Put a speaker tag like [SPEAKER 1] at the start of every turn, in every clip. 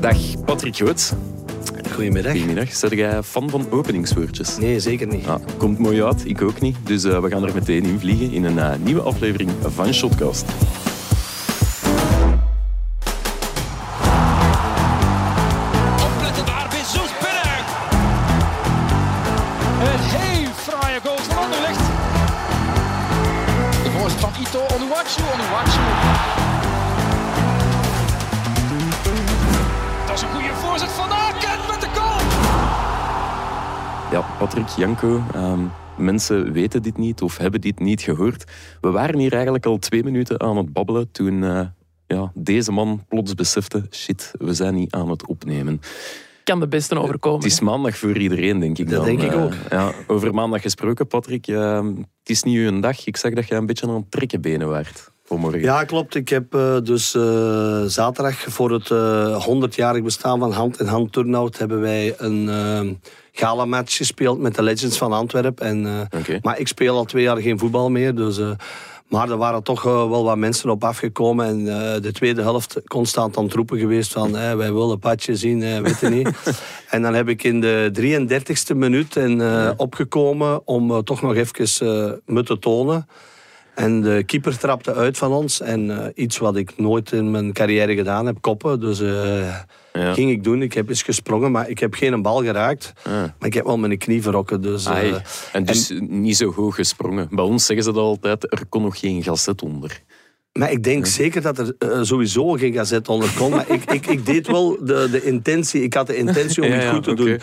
[SPEAKER 1] Dag Patrick Goots.
[SPEAKER 2] Goedemiddag.
[SPEAKER 1] Goedemiddag. Zet jij fan van openingswoordjes?
[SPEAKER 2] Nee, zeker niet.
[SPEAKER 1] Ah, komt mooi uit, ik ook niet. Dus uh, we gaan er meteen in vliegen in een uh, nieuwe aflevering van Shotcast. Um, mensen weten dit niet of hebben dit niet gehoord. We waren hier eigenlijk al twee minuten aan het babbelen toen uh, ja, deze man plots besefte, shit, we zijn niet aan het opnemen.
[SPEAKER 3] Kan de beste overkomen.
[SPEAKER 1] Het is maandag voor iedereen, denk ik
[SPEAKER 2] Dat
[SPEAKER 1] dan.
[SPEAKER 2] denk ik
[SPEAKER 1] Uh,
[SPEAKER 2] ook.
[SPEAKER 1] ja, over maandag gesproken, Patrick. Uh, het is niet uw dag. Ik zag dat je een beetje aan het trekken benen waart voor morgen.
[SPEAKER 2] Ja, klopt. Ik heb uh, dus uh, zaterdag voor het uh, 100-jarig bestaan van Hand in Hand Turnout hebben wij een uh, gala-match gespeeld met de Legends van Antwerpen. En, uh,
[SPEAKER 1] Oké.
[SPEAKER 2] Maar ik speel al twee jaar geen voetbal meer, dus... Uh, maar er waren toch uh, wel wat mensen op afgekomen. En de tweede helft constant aan het roepen geweest van... Hey, wij willen Patje zien, weet je niet. en dan heb ik in de 33ste minuut en, ja. opgekomen... om toch nog even me te tonen. En de keeper trapte uit van ons. En uh, iets wat ik nooit in mijn carrière gedaan heb, koppen. Dus uh, ja. ging ik doen. Ik heb eens gesprongen, maar ik heb geen bal geraakt.
[SPEAKER 1] Ah.
[SPEAKER 2] Maar ik heb wel mijn knie verrokken. Dus, uh,
[SPEAKER 1] Ai. En dus en, niet zo hoog gesprongen. Bij ons zeggen ze dat altijd, er kon nog geen gazet onder.
[SPEAKER 2] Maar ik denk ja. zeker dat er uh, sowieso geen gazet onder kon. maar ik, ik, ik deed wel de, de intentie. Ik had de intentie om
[SPEAKER 1] ja,
[SPEAKER 2] het goed te
[SPEAKER 1] okay.
[SPEAKER 2] doen.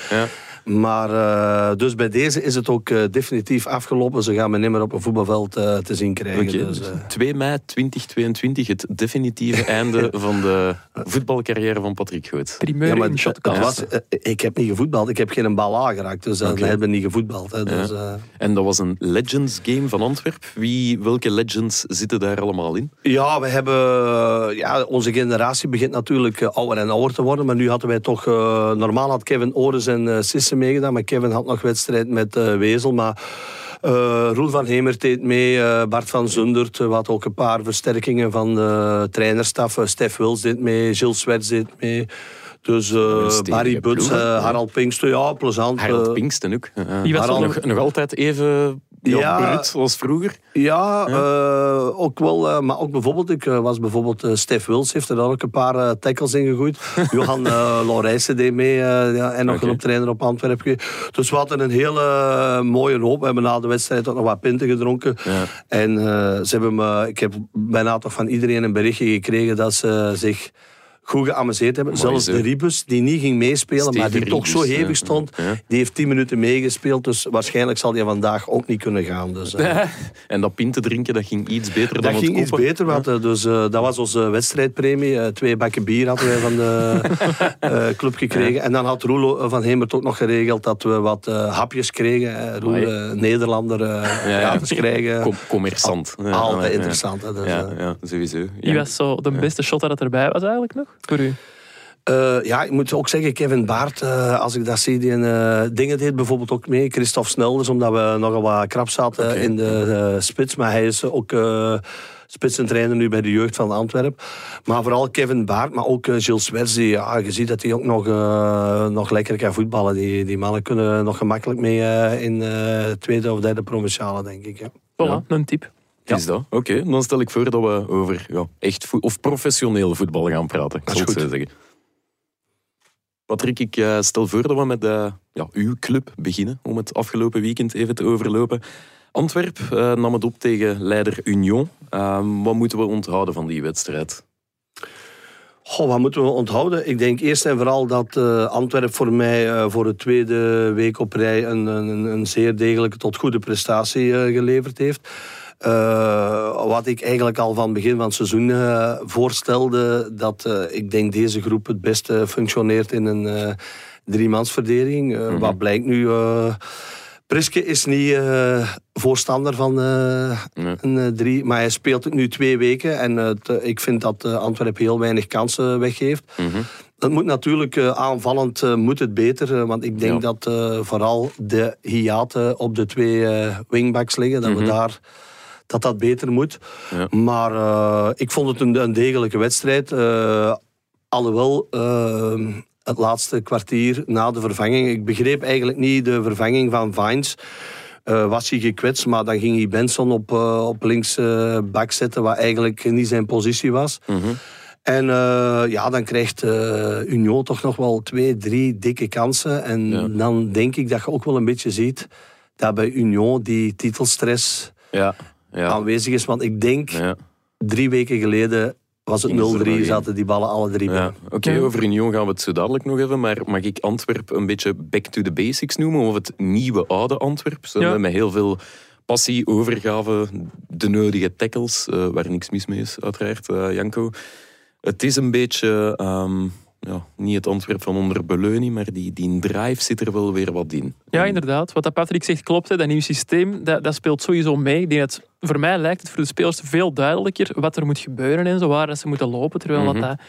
[SPEAKER 2] Maar uh, dus bij deze is het ook uh, definitief afgelopen. Ze gaan me niet meer op een voetbalveld uh, te zien krijgen.
[SPEAKER 1] Okay.
[SPEAKER 2] Dus,
[SPEAKER 1] 2 mei 2022, het definitieve einde van de voetbalcarrière van Patrick Goot.
[SPEAKER 3] Primeur
[SPEAKER 2] ja, maar
[SPEAKER 3] in
[SPEAKER 2] dat, was, ik heb niet gevoetbald. Ik heb geen bal aangeraakt. Dus okay. hebben niet gevoetbald. Hè, dus,
[SPEAKER 1] ja. En dat was een Legends game van Antwerpen. Wie, welke Legends zitten daar allemaal in?
[SPEAKER 2] Ja, we hebben... Ja, onze generatie begint natuurlijk ouder en ouder te worden. Maar nu hadden wij toch... normaal had Kevin Ores en Sisse meegedaan. Maar Kevin had nog wedstrijd met uh, Wezel. Maar uh, Roel van Hemert deed mee. Uh, Bart van Zundert. We hadden ook een paar versterkingen van de trainerstaf. Stef Wils deed mee. Gilles Swerts deed mee. Dus uh, Barry Buts, uh, Harald Pinksten, ja, plezant.
[SPEAKER 1] Harald Pinksten ook.
[SPEAKER 3] Die was
[SPEAKER 1] Harald... nog, nog altijd even ja, ja, brut als vroeger?
[SPEAKER 2] Ja, ja. Uh, ook wel. Uh, maar ook bijvoorbeeld, ik uh, was bijvoorbeeld uh, Stef Wils, heeft er ook een paar tackles in gegooid. Johan uh, deed mee ja, en nog okay. een trainer op Antwerpen. Dus we hadden een hele mooie hoop. We hebben na de wedstrijd ook nog wat pinten gedronken.
[SPEAKER 1] Ja.
[SPEAKER 2] En ze hebben me, ik heb bijna toch van iedereen een berichtje gekregen dat ze zich goed geamuseerd hebben.
[SPEAKER 1] Mooi,
[SPEAKER 2] Zelfs de Ribus, die niet ging meespelen,
[SPEAKER 1] Steven
[SPEAKER 2] maar die
[SPEAKER 1] Ribus,
[SPEAKER 2] toch zo hevig
[SPEAKER 1] ja.
[SPEAKER 2] stond,
[SPEAKER 1] Ja.
[SPEAKER 2] die heeft tien minuten meegespeeld. Dus waarschijnlijk zal hij vandaag ook niet kunnen gaan. Dus, uh,
[SPEAKER 1] en dat pinten drinken, dat ging iets beter
[SPEAKER 2] dat
[SPEAKER 1] dan het
[SPEAKER 2] ging iets beter, want uh, dus, uh, dat was onze wedstrijdpremie. Uh, twee bakken bier hadden wij van de uh, club gekregen.
[SPEAKER 1] Ja.
[SPEAKER 2] En dan had Roelo van Hemert ook nog geregeld dat we wat uh, hapjes kregen. Roel, uh, Nederlander, uh,
[SPEAKER 1] ja,
[SPEAKER 2] gratis krijgen.
[SPEAKER 1] Com commerçant.
[SPEAKER 2] Al, altijd interessant. Dus,
[SPEAKER 1] ja, ja, sowieso.
[SPEAKER 3] Wie was zo de beste shot dat erbij was eigenlijk nog, voor u?
[SPEAKER 2] Uh, ja, ik moet ook zeggen, Kevin Baart, uh, als ik dat zie, die uh, dingen deed bijvoorbeeld ook mee. Christophe Snelders, omdat we nogal wat krap zaten okay. in de spits. Maar hij is ook spitsentrainer nu bij de jeugd van Antwerpen. Maar vooral Kevin Baart, maar ook Gilles Swerts. Die, ja, je ziet dat hij ook nog, nog lekker kan voetballen. Die, die mannen kunnen nog gemakkelijk mee in tweede of derde provinciale, denk ik. Ja.
[SPEAKER 3] Voilà, ja. een tip.
[SPEAKER 1] Is dat? Oké, okay. dan stel ik voor dat we over ja, echt of professioneel voetbal gaan praten. Zal het zo zeggen. Patrick, ik uh, stel voor dat we met uh, ja, uw club beginnen, om het afgelopen weekend even te overlopen. Antwerp uh, nam het op tegen leider Union. wat moeten we onthouden van die wedstrijd?
[SPEAKER 2] Goh, wat moeten we onthouden? Ik denk eerst en vooral dat Antwerp voor mij voor de tweede week op rij een, een, een zeer degelijke tot goede prestatie geleverd heeft. Uh, wat ik eigenlijk al van begin van het seizoen uh, voorstelde, dat uh, ik denk deze groep het beste functioneert in een driemansverdediging. Mm -hmm. Wat blijkt nu? Priske is niet voorstander van nee. een drie, maar hij speelt het nu twee weken en het, ik vind dat Antwerpen heel weinig kansen weggeeft.
[SPEAKER 1] Mm -hmm.
[SPEAKER 2] Het moet natuurlijk aanvallend moet het beter, want ik denk ja. dat vooral de hiaten op de twee wingbacks liggen, dat mm -hmm. we daar dat dat beter moet.
[SPEAKER 1] Ja.
[SPEAKER 2] Maar uh, ik vond het een, een degelijke wedstrijd. Uh, Alhoewel, uh, het laatste kwartier na de vervanging, ik begreep eigenlijk niet de vervanging van Vines. Uh, was hij gekwetst, maar dan ging hij Benson op, uh, op links uh, bak zetten, wat eigenlijk niet zijn positie was.
[SPEAKER 1] Mhm.
[SPEAKER 2] En ja, dan krijgt Union toch nog wel twee, drie dikke kansen. En
[SPEAKER 1] Ja.
[SPEAKER 2] dan denk ik dat je ook wel een beetje ziet dat bij Union die titelstress
[SPEAKER 1] Ja, ja,
[SPEAKER 2] aanwezig is. Want ik denk,
[SPEAKER 1] ja.
[SPEAKER 2] drie weken geleden was het
[SPEAKER 1] Gingen ze er nog
[SPEAKER 2] 0-3,
[SPEAKER 1] in.
[SPEAKER 2] zaten die ballen alle drie
[SPEAKER 1] Ja. Oké,
[SPEAKER 3] Ja.
[SPEAKER 1] over Union gaan we het zo dadelijk nog hebben. Maar mag ik Antwerp een beetje back to the basics noemen? Of het nieuwe oude Antwerp? Zo,
[SPEAKER 3] Ja.
[SPEAKER 1] Met heel veel passie, overgave, de nodige tackles. eh, waar niks mis mee is, uiteraard, eh, Janko. Het is een beetje... ehm, ja, niet het Antwerp van onder Beleuni, maar die, die drive zit er wel weer wat in.
[SPEAKER 3] Ja, inderdaad. Wat dat Patrick zegt klopt. Hè. Dat nieuwe systeem, dat, dat speelt sowieso mee. Ik denk dat, voor mij lijkt het voor de spelers veel duidelijker wat er moet gebeuren en zo, waar dat ze moeten lopen. Terwijl
[SPEAKER 1] Mhm.
[SPEAKER 3] wat dat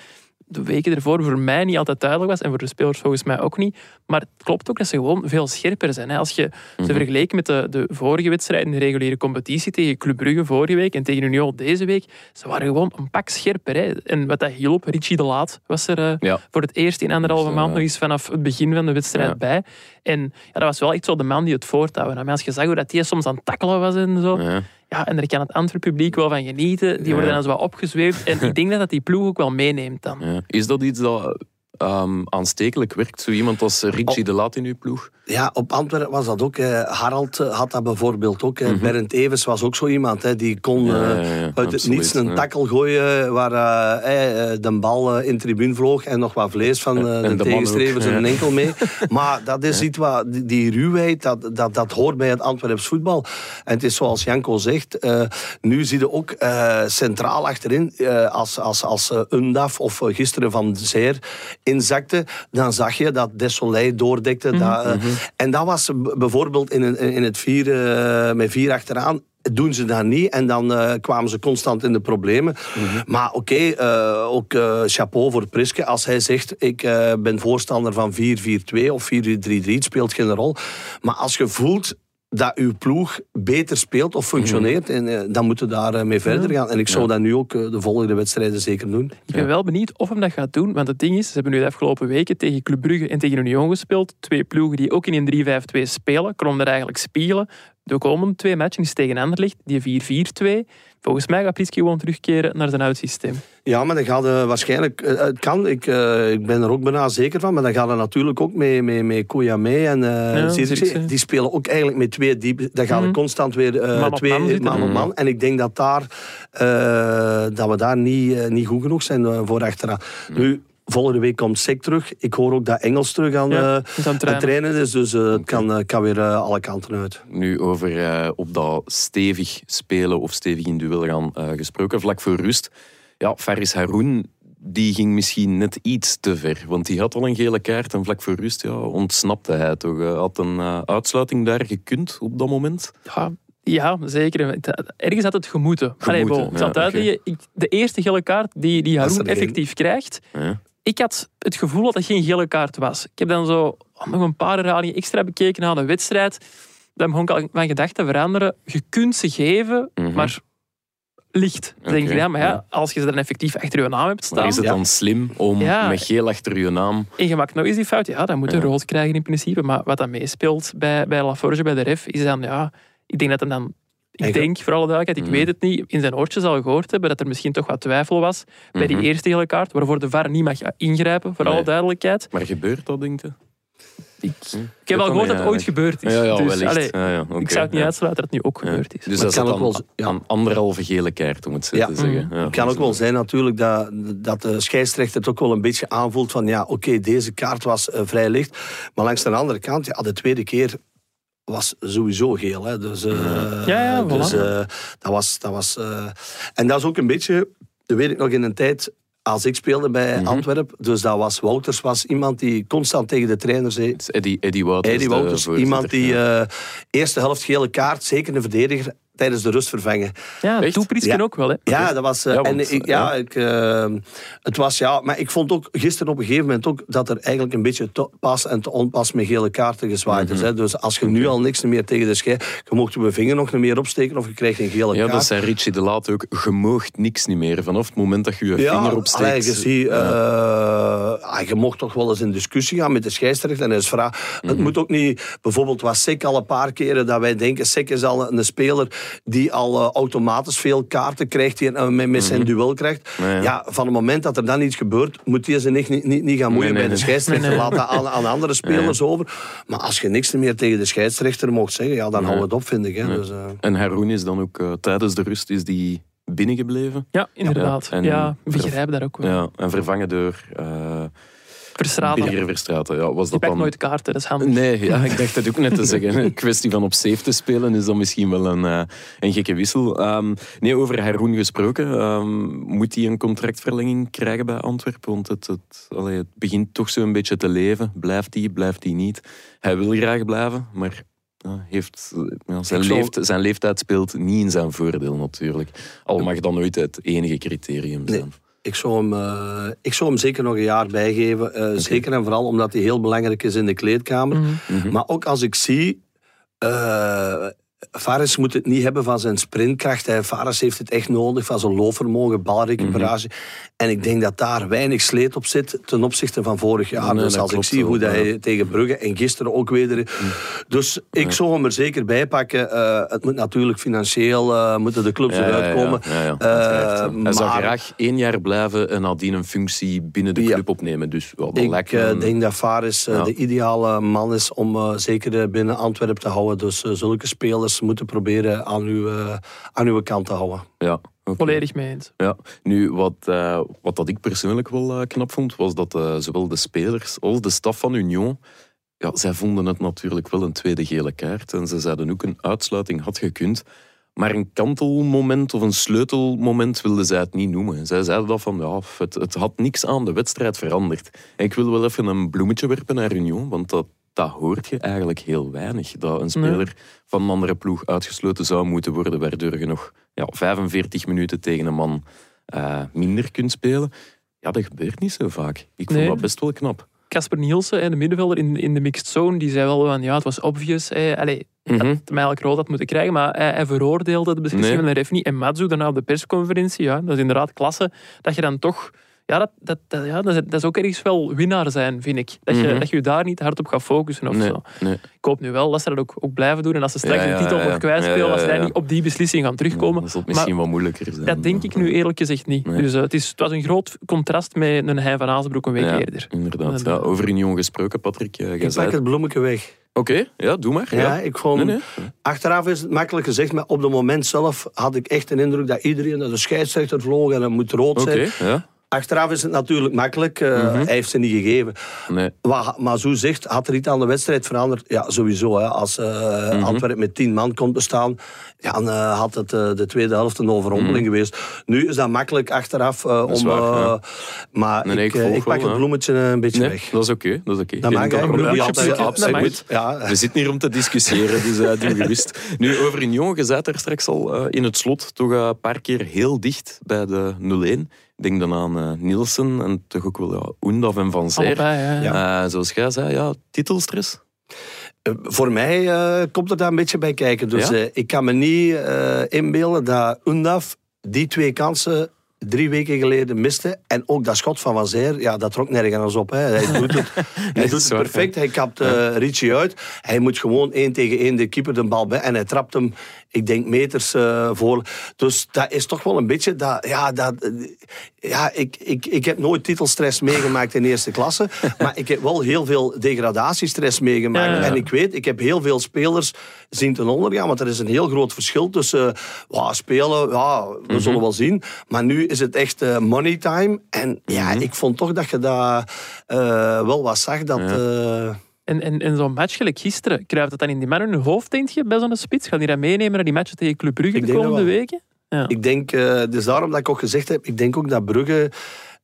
[SPEAKER 3] de weken ervoor voor mij niet altijd duidelijk was en voor de spelers volgens mij ook niet. Maar het klopt ook dat ze gewoon veel scherper zijn. Als je
[SPEAKER 1] Mhm.
[SPEAKER 3] ze vergelijkt met de, de vorige wedstrijd in de reguliere competitie tegen Club Brugge vorige week en tegen Union deze week, ze waren gewoon een pak scherper. Hè. En wat dat hielp, Richie de Laat was er eh,
[SPEAKER 1] Ja.
[SPEAKER 3] voor het eerst in anderhalve maand nog eens vanaf het begin van de wedstrijd
[SPEAKER 1] Ja.
[SPEAKER 3] bij. En ja, dat was wel echt zo de man die het voortouwen nam. Als je zag hoe dat die soms aan het tackelen was en zo.
[SPEAKER 1] Ja.
[SPEAKER 3] Ja, en daar kan het Antwerp publiek wel van genieten. Die worden dan zo wat opgezweefd. En ik denk dat dat die ploeg ook wel meeneemt dan.
[SPEAKER 1] Is dat iets dat ehm, aanstekelijk werkt? Zo iemand als Richie de Laat in uw ploeg?
[SPEAKER 2] Ja, op Antwerpen was dat ook. eh, Harald eh, had dat bijvoorbeeld ook. eh.
[SPEAKER 1] Mhm.
[SPEAKER 2] Bernd Evers was ook zo iemand. Hè, die kon
[SPEAKER 1] Ja,
[SPEAKER 2] eh,
[SPEAKER 1] ja, ja,
[SPEAKER 2] uit het niets een takkel gooien waar eh, eh, de bal eh, in de tribune vloog en nog wat vlees van eh,
[SPEAKER 1] En
[SPEAKER 2] de, en een enkel mee. Maar dat is iets wat, die, die ruwheid, dat, dat, dat hoort bij het Antwerps voetbal. En het is zoals Janko zegt, eh, nu zie je ook eh, centraal achterin, eh, als, als, als eh, Undaf of eh, gisteren Van Zeer inzakte, dan zag je dat Desolé doordekte. dat, eh, En dat was bijvoorbeeld in, een- in het vier, eh, met vier achteraan doen ze dat niet en dan eh, kwamen ze constant in de problemen. Maar oké, eh, ook eh, chapeau voor Priske. Als hij zegt, ik ben voorstander van 4-4-2 of 4-3-3, het speelt geen rol. Maar als je voelt dat uw ploeg beter speelt of functioneert, en, eh, dan moeten we daar eh, mee verder gaan. En ik zou dat nu ook eh, de volgende wedstrijden zeker doen.
[SPEAKER 3] Ik ben wel benieuwd of hem dat gaat doen. Want het ding is, ze hebben nu de afgelopen weken tegen Club Brugge en tegen Union gespeeld. Twee ploegen die ook in een 3-5-2 spelen. Konden er eigenlijk spiegelen. De komende twee matchen is tegen Anderlecht, die 4-4-2. Volgens mij gaat Priske gewoon terugkeren naar zijn oud systeem.
[SPEAKER 2] Ja, maar dan gaat het waarschijnlijk... eh, Het kan, ik, eh, ik ben er ook bijna zeker van. Maar dan gaat het natuurlijk ook met, met, met Koyame en eh
[SPEAKER 3] Ja,
[SPEAKER 2] Zirkzee. Die spelen ook eigenlijk met twee diep. Dan gaat het
[SPEAKER 3] Mhm.
[SPEAKER 2] constant weer
[SPEAKER 3] Man
[SPEAKER 2] twee
[SPEAKER 3] man
[SPEAKER 2] man op
[SPEAKER 1] Mhm.
[SPEAKER 2] man. En ik denk dat, daar, dat we daar niet, niet goed genoeg zijn voor achteraan. Nu, volgende week komt Sek terug. Ik hoor ook dat Engels terug aan,
[SPEAKER 3] Ja,
[SPEAKER 2] eh,
[SPEAKER 3] aan trainen.
[SPEAKER 2] trainen is. Dus eh, het kan, eh, kan weer eh, alle kanten uit.
[SPEAKER 1] Nu over eh, op dat stevig spelen of stevig in duel gaan eh, gesproken. Vlak voor rust. Ja, Faris Haroun die ging misschien net iets te ver. Want die had al een gele kaart en vlak voor rust ja, ontsnapte hij toch. Had een eh, uitsluiting daar gekund op dat moment.
[SPEAKER 3] Ja, ja, zeker. Ergens had het gemoeten. Allee,
[SPEAKER 1] Gemoeten,
[SPEAKER 3] bon, ik zal
[SPEAKER 1] ja,
[SPEAKER 3] het uitleggen. Ik- De eerste gele kaart die, die Haroun effectief krijgt,
[SPEAKER 1] Ja.
[SPEAKER 3] Ik had het gevoel dat dat geen gele kaart was. Ik heb dan zo nog een paar herhalingen extra bekeken na de wedstrijd. Dan begon ik al mijn gedachten veranderen. Je kunt ze geven,
[SPEAKER 1] Mhm.
[SPEAKER 3] maar licht. Dan denk je, ja, maar ja, als je ze dan effectief achter je naam hebt
[SPEAKER 1] Maar
[SPEAKER 3] staan
[SPEAKER 1] is het
[SPEAKER 2] Ja.
[SPEAKER 1] dan slim om
[SPEAKER 3] Ja.
[SPEAKER 1] met geel achter je naam...
[SPEAKER 3] en je maakt nog eens die fout, ja, dan moet je rood krijgen in principe. Maar wat dat meespeelt bij, bij Laforge, bij de ref, is dan, ja, ik denk dat dan... Ik denk, voor alle duidelijkheid, ik
[SPEAKER 1] Mhm.
[SPEAKER 3] weet het niet, in zijn oortjes al gehoord hebben dat er misschien toch wat twijfel was bij die
[SPEAKER 1] Mhm.
[SPEAKER 3] eerste gele kaart, waarvoor de VAR niet mag ingrijpen, voor
[SPEAKER 1] Nee.
[SPEAKER 3] alle duidelijkheid.
[SPEAKER 1] Maar gebeurt dat, denk je?
[SPEAKER 3] Ik,
[SPEAKER 1] Hm?
[SPEAKER 3] ik heb wel gehoord dat het ooit gebeurd is.
[SPEAKER 1] Ja, ja,
[SPEAKER 3] dus, allee,
[SPEAKER 1] Ja, ja,
[SPEAKER 3] ik
[SPEAKER 1] oké,
[SPEAKER 3] zou het niet
[SPEAKER 1] ja.
[SPEAKER 3] uitsluiten dat het nu ook gebeurd is.
[SPEAKER 1] Dus
[SPEAKER 2] Maar
[SPEAKER 1] dat
[SPEAKER 2] het kan ook wel
[SPEAKER 1] een anderhalve gele kaart, om het zo
[SPEAKER 2] Ja.
[SPEAKER 1] te zeggen. Ja,
[SPEAKER 2] Het kan ook wel zijn natuurlijk dat, dat de scheidsrechter het ook wel een beetje aanvoelt van ja, oké, deze kaart was eh, vrij licht. Maar langs de andere kant, ja, de tweede keer was sowieso geel. Hè. Dus, eh,
[SPEAKER 3] Ja, ja,
[SPEAKER 2] dus eh, dat was... Dat was eh, en dat is ook een beetje, dat weet ik nog in een tijd... Als ik speelde bij
[SPEAKER 1] Mhm.
[SPEAKER 2] Antwerpen, dus dat was Wouters, was iemand die constant tegen de trainer zei:
[SPEAKER 1] Eddie, Eddie Wouters.
[SPEAKER 2] Eddie Wouters, iemand die
[SPEAKER 1] ja.
[SPEAKER 2] eh, eerste helft gele kaart, zeker een verdediger, tijdens de rust vervangen.
[SPEAKER 3] Ja,
[SPEAKER 1] Echt?
[SPEAKER 3] toeprisken
[SPEAKER 2] Ja.
[SPEAKER 3] ook wel. Hè.
[SPEAKER 2] Ja, dat was. eh,
[SPEAKER 1] Ja,
[SPEAKER 2] en ik, ja,
[SPEAKER 1] ja.
[SPEAKER 2] Ik, eh, het was ja. Maar ik vond ook gisteren op een gegeven moment ook dat er eigenlijk een beetje te pas en te onpas met gele kaarten gezwaaid is. Hè. Dus als je nu al niks meer tegen de schei, je mocht je vinger nog niet meer opsteken of je krijgt een gele
[SPEAKER 1] Ja,
[SPEAKER 2] kaart.
[SPEAKER 1] dat zei Richie de Laat ook. Je moogt niks niet meer. Vanaf het moment dat je je vinger
[SPEAKER 2] allee,
[SPEAKER 1] opsteekt.
[SPEAKER 2] je, ziet, eh, ah, je mocht toch wel eens in discussie gaan met de scheidsrechter. En is vraag,
[SPEAKER 1] Mhm.
[SPEAKER 2] Het moet ook niet... Bijvoorbeeld was Sek al een paar keren dat wij denken... Sek is al een speler die al eh, automatisch veel kaarten krijgt. Die eh, met, met zijn duel krijgt.
[SPEAKER 1] Mhm. Ja,
[SPEAKER 2] van het moment dat er dan iets gebeurt... moet hij zich niet, niet, niet, gaan moeien
[SPEAKER 1] Nee, nee,
[SPEAKER 2] bij de scheidsrechter.
[SPEAKER 3] Nee, nee.
[SPEAKER 2] Laat dat aan, aan andere spelers over. Maar als je niks meer tegen de scheidsrechter mocht zeggen... Ja, dan hou het op, vind ik. Hè. Dus, eh,
[SPEAKER 1] En Haroun is dan ook tijdens de rust is die binnengebleven.
[SPEAKER 3] Ja, inderdaad.
[SPEAKER 1] Ja,
[SPEAKER 3] Ja, begrijp dat ook wel.
[SPEAKER 1] Ja, en vervangen door uh,
[SPEAKER 3] Verstraten.
[SPEAKER 1] Birger. Ja, was dat dan...
[SPEAKER 3] nooit kaarten, dat is handig.
[SPEAKER 1] Nee, ja, ik dacht het ook net te zeggen. Een kwestie van op safe te spelen is dan misschien wel een, eh, een gekke wissel. Ehm, nee, over Haroun gesproken. ehm, moet hij een contractverlenging krijgen bij Antwerpen? Want het, het, allee, het begint toch zo'n beetje te leven. Blijft hij, blijft hij niet? Hij wil graag blijven, maar heeft, ja, zijn, leeft, zijn leeftijd speelt niet in zijn voordeel natuurlijk. Al mag dat nooit het enige criterium
[SPEAKER 2] Nee. Ik zou, hem, eh, ik zou hem zeker nog een jaar bijgeven. Eh, Zeker en vooral omdat hij heel belangrijk is in de kleedkamer.
[SPEAKER 3] Mhm.
[SPEAKER 2] Maar ook als ik zie... eh Fares moet het niet hebben van zijn sprintkracht. Hè. Fares heeft het echt nodig van zijn loopvermogen, balrecuperatie. En ik denk dat daar weinig sleet op zit ten opzichte van vorig jaar.
[SPEAKER 1] Nee,
[SPEAKER 2] dus als ik zie hoe dat
[SPEAKER 1] ja.
[SPEAKER 2] hij tegen Brugge en gisteren ook weer... Dus ik zou hem er zeker bij pakken. Eh, het moet natuurlijk financieel, eh, moeten de clubs eruit komen. Eh,
[SPEAKER 1] ja. Hij zou
[SPEAKER 2] maar-
[SPEAKER 1] graag één jaar blijven en nadien een functie binnen de club opnemen. Dus wel,
[SPEAKER 2] Ik eh, denk dat Fares eh, de ideale man is om eh, zeker eh, binnen Antwerpen te houden. Dus eh, zulke spelers moeten proberen aan uw, eh, aan uw kant te houden.
[SPEAKER 1] Ja, oké.
[SPEAKER 3] Volledig mee eens.
[SPEAKER 1] Ja. Nu, wat, eh, wat dat ik persoonlijk wel eh, knap vond, was dat eh, zowel de spelers als de staf van Union, ja, zij vonden het natuurlijk wel een tweede gele kaart. En ze zeiden ook een uitsluiting had gekund. Maar een kantelmoment of een sleutelmoment wilden zij het niet noemen. Zij zeiden dat van, ja, het, het had niks aan de wedstrijd veranderd. En ik wil wel even een bloemetje werpen naar Union, want dat, dat hoort je eigenlijk heel weinig. Dat een speler van een andere ploeg uitgesloten zou moeten worden, waardoor je nog ja, 45 minuten tegen een man eh, minder kunt spelen. Ja, dat gebeurt niet zo vaak. Ik vond dat best wel knap.
[SPEAKER 3] Casper Nielsen, de middenvelder in, in de mixed zone, die zei wel van ja, het was obvious. Hè. Allee, dat hij eigenlijk rood had moeten krijgen, maar hij, hij veroordeelde de beslissing
[SPEAKER 1] Nee.
[SPEAKER 3] van de ref niet. En Matsu daarna op de persconferentie, ja, dat is inderdaad klasse, dat je dan toch... Ja, dat, dat, dat, ja, dat, is, dat is ook ergens wel winnaar zijn, vind ik. Dat je,
[SPEAKER 1] Mhm.
[SPEAKER 3] dat je daar niet hard op gaat focussen of
[SPEAKER 1] Nee,
[SPEAKER 3] zo.
[SPEAKER 1] nee.
[SPEAKER 3] Ik hoop nu wel dat ze dat ook, ook blijven doen. En als ze straks
[SPEAKER 1] Ja, ja,
[SPEAKER 3] de titel nog
[SPEAKER 1] ja.
[SPEAKER 3] kwijtspelen,
[SPEAKER 1] Ja, ja,
[SPEAKER 3] als ze daar niet op die beslissing gaan terugkomen.
[SPEAKER 1] Dat zal misschien wat moeilijker zijn.
[SPEAKER 3] dat denk ik nu eerlijk gezegd niet.
[SPEAKER 1] Nee.
[SPEAKER 3] Dus eh, het, is, het was een groot contrast met een Hein van Azenbroek een week
[SPEAKER 1] Ja,
[SPEAKER 3] eerder.
[SPEAKER 1] Inderdaad. Ja, over Union gesproken, Patrick. eh, jij
[SPEAKER 2] Ik pak
[SPEAKER 1] het.
[SPEAKER 2] het bloemetje weg.
[SPEAKER 1] Oké, ja, doe maar.
[SPEAKER 2] Ja, ik vond...
[SPEAKER 1] Nee, nee.
[SPEAKER 2] Achteraf is het makkelijk gezegd, maar op het moment zelf had ik echt een indruk dat iedereen naar de scheidsrechter vloog en het moet rood
[SPEAKER 1] Oké,
[SPEAKER 2] zijn.
[SPEAKER 1] ja.
[SPEAKER 2] Achteraf is het natuurlijk makkelijk. eh, Hij heeft ze niet gegeven.
[SPEAKER 1] Nee.
[SPEAKER 2] Wat Mazou zegt, had er iets aan de wedstrijd veranderd? Ja, sowieso. Hè. Als
[SPEAKER 1] Mhm.
[SPEAKER 2] Antwerpen met tien man kon bestaan, ja, dan eh, had het de tweede helft een overrompeling geweest. Nu is dat makkelijk achteraf.
[SPEAKER 1] Mhm.
[SPEAKER 2] om,
[SPEAKER 1] waar, ja.
[SPEAKER 2] Maar
[SPEAKER 1] Nee, nee,
[SPEAKER 2] ik,
[SPEAKER 1] ik
[SPEAKER 2] ik pak
[SPEAKER 1] wel,
[SPEAKER 2] het bloemetje een beetje weg.
[SPEAKER 1] dat is oké. dat is oké.
[SPEAKER 2] Dat mag, je
[SPEAKER 3] Ja,
[SPEAKER 2] altijd-
[SPEAKER 3] absoluut.
[SPEAKER 2] Ja.
[SPEAKER 1] We zitten hier om te discussiëren, dus uh, doe gerust. Nu, over Union, je zat daar straks al in het slot toch een paar keer heel dicht bij de 0-1. Denk dan aan eh, Nielsen en toch ook wel ja, Oendaf en Van Zeer.
[SPEAKER 3] Allebei, ja.
[SPEAKER 1] Eh, zoals jij zei, ja, titelstress.
[SPEAKER 2] Eh, Voor mij eh, komt er daar een beetje bij kijken. Dus
[SPEAKER 1] Ja?
[SPEAKER 2] eh, ik kan me niet eh, inbeelden dat Undaf die twee kansen drie weken geleden miste. En ook dat schot van Van Zeer, ja, dat trok nergens op. Hè. Hij doet het, hij doet het perfect. Hij kapt eh Richie uit. Hij moet gewoon één tegen één de keeper de bal bij. En hij trapt hem, ik denk, meters eh, voor. Dus dat is toch wel een beetje... Dat, ja, dat, eh, ja ik, ik, ik heb nooit titelstress meegemaakt in eerste klasse. maar ik heb wel heel veel degradatiestress meegemaakt.
[SPEAKER 3] Ja, ja.
[SPEAKER 2] En ik weet, ik heb heel veel spelers zien ten onder gaan. Want er is een heel groot verschil tussen uh, spelen, ja, we
[SPEAKER 1] Mhm.
[SPEAKER 2] zullen wel zien. Maar nu is het echt uh, money time. En ja,
[SPEAKER 1] Mhm.
[SPEAKER 2] ik vond toch dat je daar uh, wel wat zag. Dat, uh,
[SPEAKER 3] en, en, en zo'n match gelijk gisteren, kruipt het dan in die mannen hun hoofd, denk je, bij zo'n spits? Gaan die dat meenemen naar die matchen tegen Club Brugge
[SPEAKER 2] Ik
[SPEAKER 3] de komende
[SPEAKER 2] dat
[SPEAKER 3] weken? Ja.
[SPEAKER 2] Ik denk, uh, dus daarom dat ik ook gezegd heb, ik denk ook dat Brugge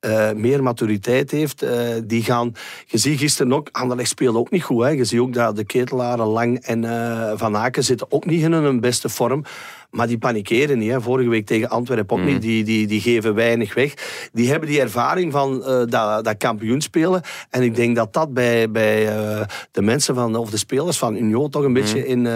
[SPEAKER 2] eh, meer maturiteit heeft. Eh, die gaan, je ziet gisteren ook, Anderlecht speelde ook niet goed. Hè. Je ziet ook dat de ketelaren Lang en uh, Van Aken zitten ook niet in hun beste vorm. Maar die panikeren niet. Hè. Vorige week tegen Antwerpen ook niet. Die, die, die geven weinig weg. Die hebben die ervaring van dat, dat kampioen spelen. En ik denk dat dat bij, bij de mensen van, of de spelers van Union toch een beetje in,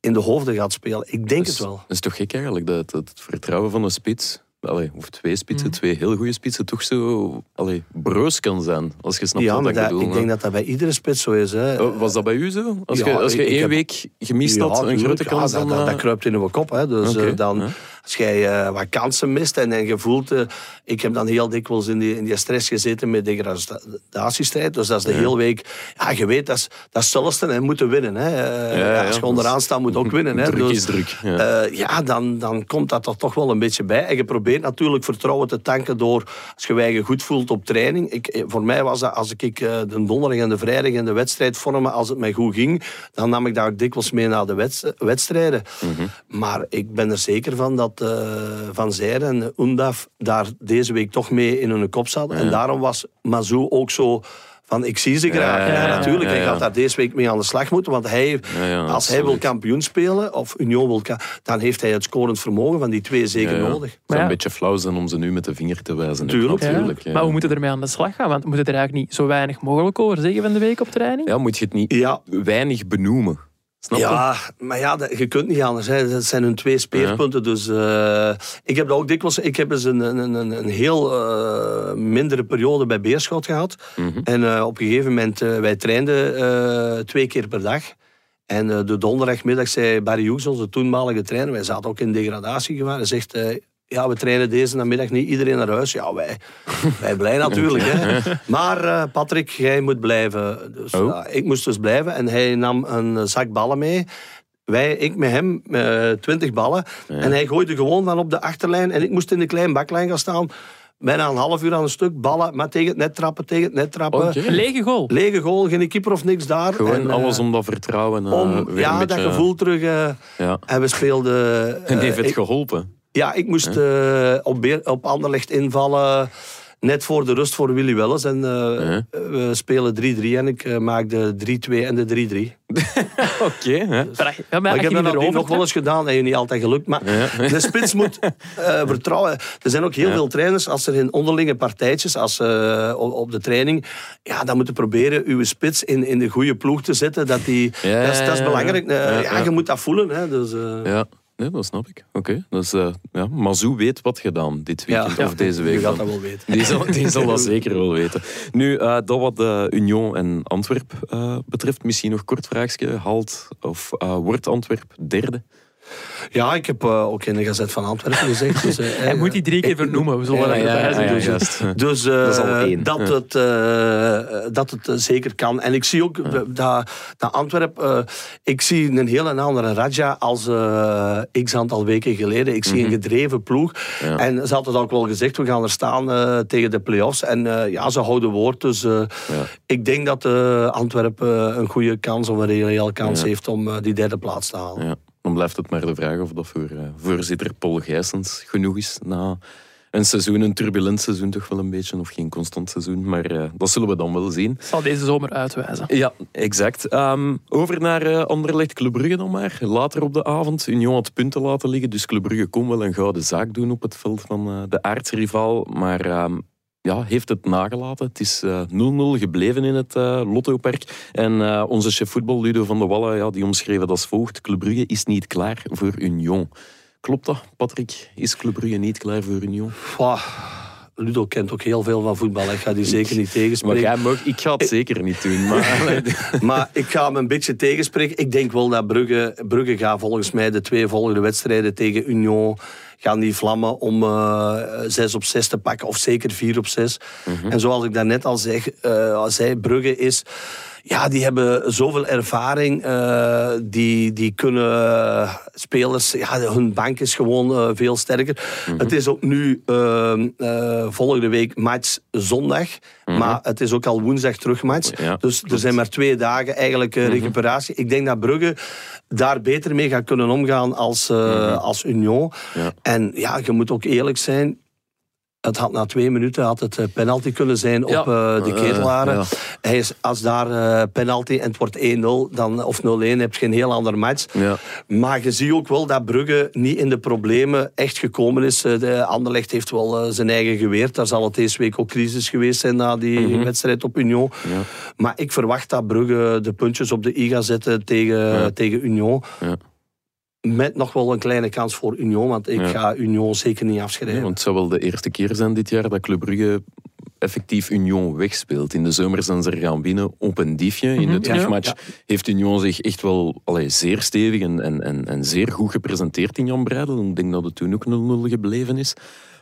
[SPEAKER 2] in de hoofden gaat spelen. Ik denk
[SPEAKER 1] dus,
[SPEAKER 2] het wel.
[SPEAKER 1] Dat is toch gek eigenlijk, dat, dat het vertrouwen van de spits allee, of twee spitsen, mm. twee heel goede spitsen, toch zo allee, broos kan zijn. Als je snapt
[SPEAKER 2] ja,
[SPEAKER 1] wat
[SPEAKER 2] maar
[SPEAKER 1] ik
[SPEAKER 2] dat,
[SPEAKER 1] bedoel.
[SPEAKER 2] ik denk dat dat bij iedere spits zo is. Hè.
[SPEAKER 1] Oh, was dat bij u zo? Als
[SPEAKER 2] Ja,
[SPEAKER 1] je, als je één
[SPEAKER 2] heb-
[SPEAKER 1] week gemist
[SPEAKER 2] Ja,
[SPEAKER 1] had, een grote
[SPEAKER 2] Ja,
[SPEAKER 1] kans
[SPEAKER 2] dat,
[SPEAKER 1] dan...
[SPEAKER 2] dat, dat
[SPEAKER 1] eh,
[SPEAKER 2] kruipt in uw kop. Hè. Dus eh, dan,
[SPEAKER 1] ja.
[SPEAKER 2] Als jij eh, wat kansen mist en, en je voelt... eh, ik heb dan heel dikwijls in die, in die stress gezeten met degradatiestrijd. Dus dat is de hele week... Ja, je weet, dat is, dat is hetzelfde en moeten winnen. Hè. Eh,
[SPEAKER 1] Ja,
[SPEAKER 2] als je onderaan staat, moet ook winnen. Hè.
[SPEAKER 1] Druk
[SPEAKER 2] Dus,
[SPEAKER 1] is druk. Ja.
[SPEAKER 2] ja, dan, dan komt dat er toch wel een beetje bij. En je probeert natuurlijk vertrouwen te tanken door, als je je goed voelt op training. Ik, voor mij was dat, als ik de donderdag en de vrijdag in de wedstrijd vormen, als het mij goed ging, dan nam ik daar ook dikwijls mee naar de wedst- wedstrijden. Maar ik ben er zeker van dat eh, Van Zijr en Undaf daar deze week toch mee in hun kop zaten. En daarom was Mazou ook zo... Van, ik zie ze graag.
[SPEAKER 1] Ja,
[SPEAKER 2] Ja,
[SPEAKER 1] ja, ja.
[SPEAKER 2] natuurlijk,
[SPEAKER 1] Ja,
[SPEAKER 2] hij
[SPEAKER 1] ja.
[SPEAKER 2] gaat daar deze week mee aan de slag moeten. Want hij,
[SPEAKER 1] Ja, ja,
[SPEAKER 2] als hij wil kampioen spelen, of Union wil, dan heeft hij het scorend vermogen van die twee zeker
[SPEAKER 1] Ja, ja.
[SPEAKER 2] nodig.
[SPEAKER 1] Het zou
[SPEAKER 3] ja.
[SPEAKER 1] een beetje flauw zijn om ze nu met de vinger te wijzen.
[SPEAKER 2] Tuurlijk.
[SPEAKER 3] Ja,
[SPEAKER 1] Natuurlijk. ja.
[SPEAKER 3] Maar we moeten ermee aan de slag gaan, want we moeten er eigenlijk niet zo weinig mogelijk over zeggen van de week op training.
[SPEAKER 1] Ja, moet je het niet
[SPEAKER 2] Ja,
[SPEAKER 1] weinig benoemen. Snap je?
[SPEAKER 2] ja maar ja, dat- je kunt niet anders. Hè. Dat zijn hun twee speerpunten. Dus eh, ik heb dat ook dikwijls... Ik heb eens een, een, een, een heel eh, mindere periode bij Beerschot gehad.
[SPEAKER 1] Mhm.
[SPEAKER 2] En eh, op een gegeven moment, wij trainden twee keer per dag. En de donderdagmiddag zei Barry Hughes, onze toenmalige trainer, wij zaten ook in degradatiegevaar, hij zegt... ja, we trainen deze namiddag niet iedereen naar huis. Ja, wij, wij blij natuurlijk. Hè. Maar eh, Patrick, jij moet blijven. Dus,
[SPEAKER 1] Oh.
[SPEAKER 2] ja, ik moest dus blijven en hij nam een zak ballen mee. Wij, ik met hem, eh, twintig ballen. En hij gooide gewoon van op de achterlijn. En ik moest in de kleine baklijn gaan staan. Bijna een half uur aan een stuk ballen, maar tegen het net trappen, tegen het net trappen.
[SPEAKER 3] Een lege goal.
[SPEAKER 2] Lege goal, geen keeper of niks daar.
[SPEAKER 1] Gewoon
[SPEAKER 2] En, eh,
[SPEAKER 1] alles om dat vertrouwen eh,
[SPEAKER 2] om
[SPEAKER 1] weer
[SPEAKER 2] ja,
[SPEAKER 1] een beetje...
[SPEAKER 2] dat gevoel terug. eh,
[SPEAKER 1] Ja.
[SPEAKER 2] en we speelden...
[SPEAKER 1] En heeft het
[SPEAKER 2] ik-
[SPEAKER 1] geholpen?
[SPEAKER 2] Ja, ik moest eh, op, Beer- op Anderlecht invallen. Net voor de rust voor Willy Welles. En eh, we spelen 3-3 en ik eh, maak de 3-2 en de 3-3.
[SPEAKER 1] Oké.
[SPEAKER 3] Ja, maar
[SPEAKER 2] Maar ik heb dat nog, wel eens gedaan, dat je niet altijd gelukt. Maar de spits moet eh, vertrouwen. Er zijn ook heel veel trainers, als er in onderlinge partijtjes, als eh, op, de training, ja, dan moeten proberen uw spits in, in de goede ploeg te zetten. Dat, die,
[SPEAKER 1] Ja,
[SPEAKER 2] dat, is, dat belangrijk. Eh,
[SPEAKER 1] Ja.
[SPEAKER 2] Je moet dat voelen. Hè, dus, eh,
[SPEAKER 1] Ja, nee, dat snap ik. Oké. Dus, ja, Mazou weet wat gedaan dit weekend
[SPEAKER 2] ja,
[SPEAKER 1] of deze week.
[SPEAKER 2] Gaat
[SPEAKER 1] dan.
[SPEAKER 2] dat wel weten.
[SPEAKER 1] Die zal, die zal dat zeker wel weten. Nu, eh, dat wat eh, Union en Antwerp betreft, misschien nog kort vraagje. Haalt of wordt Antwerp derde?
[SPEAKER 2] Ja, ik heb eh, ook in de Gazet van Antwerpen gezegd. Dus, eh,
[SPEAKER 3] Hij moet die drie keer vernoemen. We zullen
[SPEAKER 2] Ja. Dus eh,
[SPEAKER 1] Dat één.
[SPEAKER 2] dat,
[SPEAKER 1] Ja.
[SPEAKER 2] het, eh, dat het zeker kan. En ik zie ook dat, dat Antwerpen... eh, ik zie een hele andere Raja als eh, x aantal weken geleden. Ik zie een gedreven ploeg.
[SPEAKER 1] Mhm. Ja.
[SPEAKER 2] En ze hadden ook wel gezegd, we gaan er staan eh, tegen de play-offs. En eh, ja, ze houden woord. Dus eh,
[SPEAKER 1] Ja.
[SPEAKER 2] ik denk dat eh, Antwerpen een goede kans, of een reële kans
[SPEAKER 1] Ja.
[SPEAKER 2] heeft om die derde plaats te halen.
[SPEAKER 1] Dan blijft het maar de vraag of dat voor eh, voorzitter Paul Gijsens genoeg is na een seizoen, een turbulent seizoen toch wel een beetje, of geen constant seizoen. Maar eh, dat zullen we dan wel zien.
[SPEAKER 3] zal deze zomer uitwijzen.
[SPEAKER 1] Ja, exact. Ehm, over naar eh, Anderlecht Club Brugge dan maar. Later op de avond. Union had punten laten liggen, dus Club Brugge kon wel een gouden zaak doen op het veld van de aardsrivaal. Maar ehm, ja, heeft het nagelaten. Het is eh, 0-0 gebleven in het eh Lottopark. En eh, onze chef voetbal, Ludo van de Wallen, ja, die omschreef het als volgt. Club Brugge is niet klaar voor Union. Klopt dat, Patrick? Is Club Brugge niet klaar voor Union?
[SPEAKER 2] Ludo kent ook heel veel van voetbal. Ik ga die zeker niet
[SPEAKER 1] Maar
[SPEAKER 2] tegenspreken.
[SPEAKER 1] jij mag, ik ga het zeker niet doen. Maar,
[SPEAKER 2] Maar ik ga hem een beetje tegenspreken. Ik denk wel dat Brugge, Brugge gaat volgens mij de twee volgende wedstrijden tegen Union gaan die vlammen om eh 6 op 6 te pakken. Of zeker 4 op 6. En zoals ik daarnet al zeg, eh, zei, Brugge is... Ja, die hebben zoveel ervaring. eh, die, die kunnen eh, spelers... Ja, hun bank is gewoon eh, veel sterker. Het is ook nu eh, eh, volgende week match zondag. Maar het is ook al woensdag terugmatch.
[SPEAKER 1] Ja,
[SPEAKER 2] dus er zijn maar twee dagen eigenlijk eh, recuperatie. Ik denk dat Brugge daar beter mee gaat kunnen omgaan als, als Union.
[SPEAKER 1] Ja.
[SPEAKER 2] En ja, je moet ook eerlijk zijn. Het had na twee minuten had het eh, penalty kunnen zijn op
[SPEAKER 3] Ja.
[SPEAKER 2] eh, de
[SPEAKER 1] Eh,
[SPEAKER 2] ketelaren.
[SPEAKER 1] ja.
[SPEAKER 2] Hij is, als daar eh, penalty en het wordt 1-0 dan, of 0-1, heb je een heel ander match.
[SPEAKER 1] Ja.
[SPEAKER 2] Maar je ziet ook wel dat Brugge niet in de problemen echt gekomen is. De Anderlecht heeft wel eh, zijn eigen geweerd. Daar zal het deze week ook crisis geweest zijn na die wedstrijd op Union.
[SPEAKER 1] Ja.
[SPEAKER 2] Maar ik verwacht dat Brugge de puntjes op de i gaat zetten tegen,
[SPEAKER 1] Ja.
[SPEAKER 2] tegen Union. Met nog wel een kleine kans voor Union, want ik
[SPEAKER 1] Ja.
[SPEAKER 2] ga Union zeker niet
[SPEAKER 1] Ja,
[SPEAKER 2] afschrijven.
[SPEAKER 1] want het zou wel de eerste keer zijn dit jaar dat Club Brugge effectief Union wegspeelt. In de zomer zijn ze er gaan winnen op een diefje. In de
[SPEAKER 3] Mhm, ja.
[SPEAKER 1] terugmatch heeft Union zich echt wel allee, zeer stevig en, en, en, en zeer goed gepresenteerd in Jan Breidel. Ik denk dat het toen ook 0-0 gebleven is.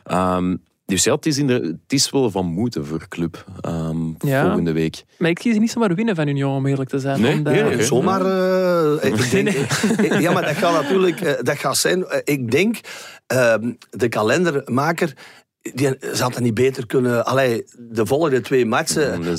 [SPEAKER 1] Ehm, dus ja, het is, in de, het is wel van moeten voor Club ehm,
[SPEAKER 3] Ja.
[SPEAKER 1] volgende week.
[SPEAKER 3] Maar ik zie ze niet zomaar winnen van Union, om eerlijk te zijn.
[SPEAKER 1] Nee?
[SPEAKER 3] Omdat-
[SPEAKER 2] Nee, nee,
[SPEAKER 1] oké.
[SPEAKER 2] zomaar. eh, ik denk,
[SPEAKER 3] Nee,
[SPEAKER 2] ja, maar dat gaat natuurlijk eh, dat gaat zijn. eh, ik denk, ehm, de kalendermaker. Die zou dat niet beter kunnen. Allee, de volgende twee matchen,
[SPEAKER 1] Ja,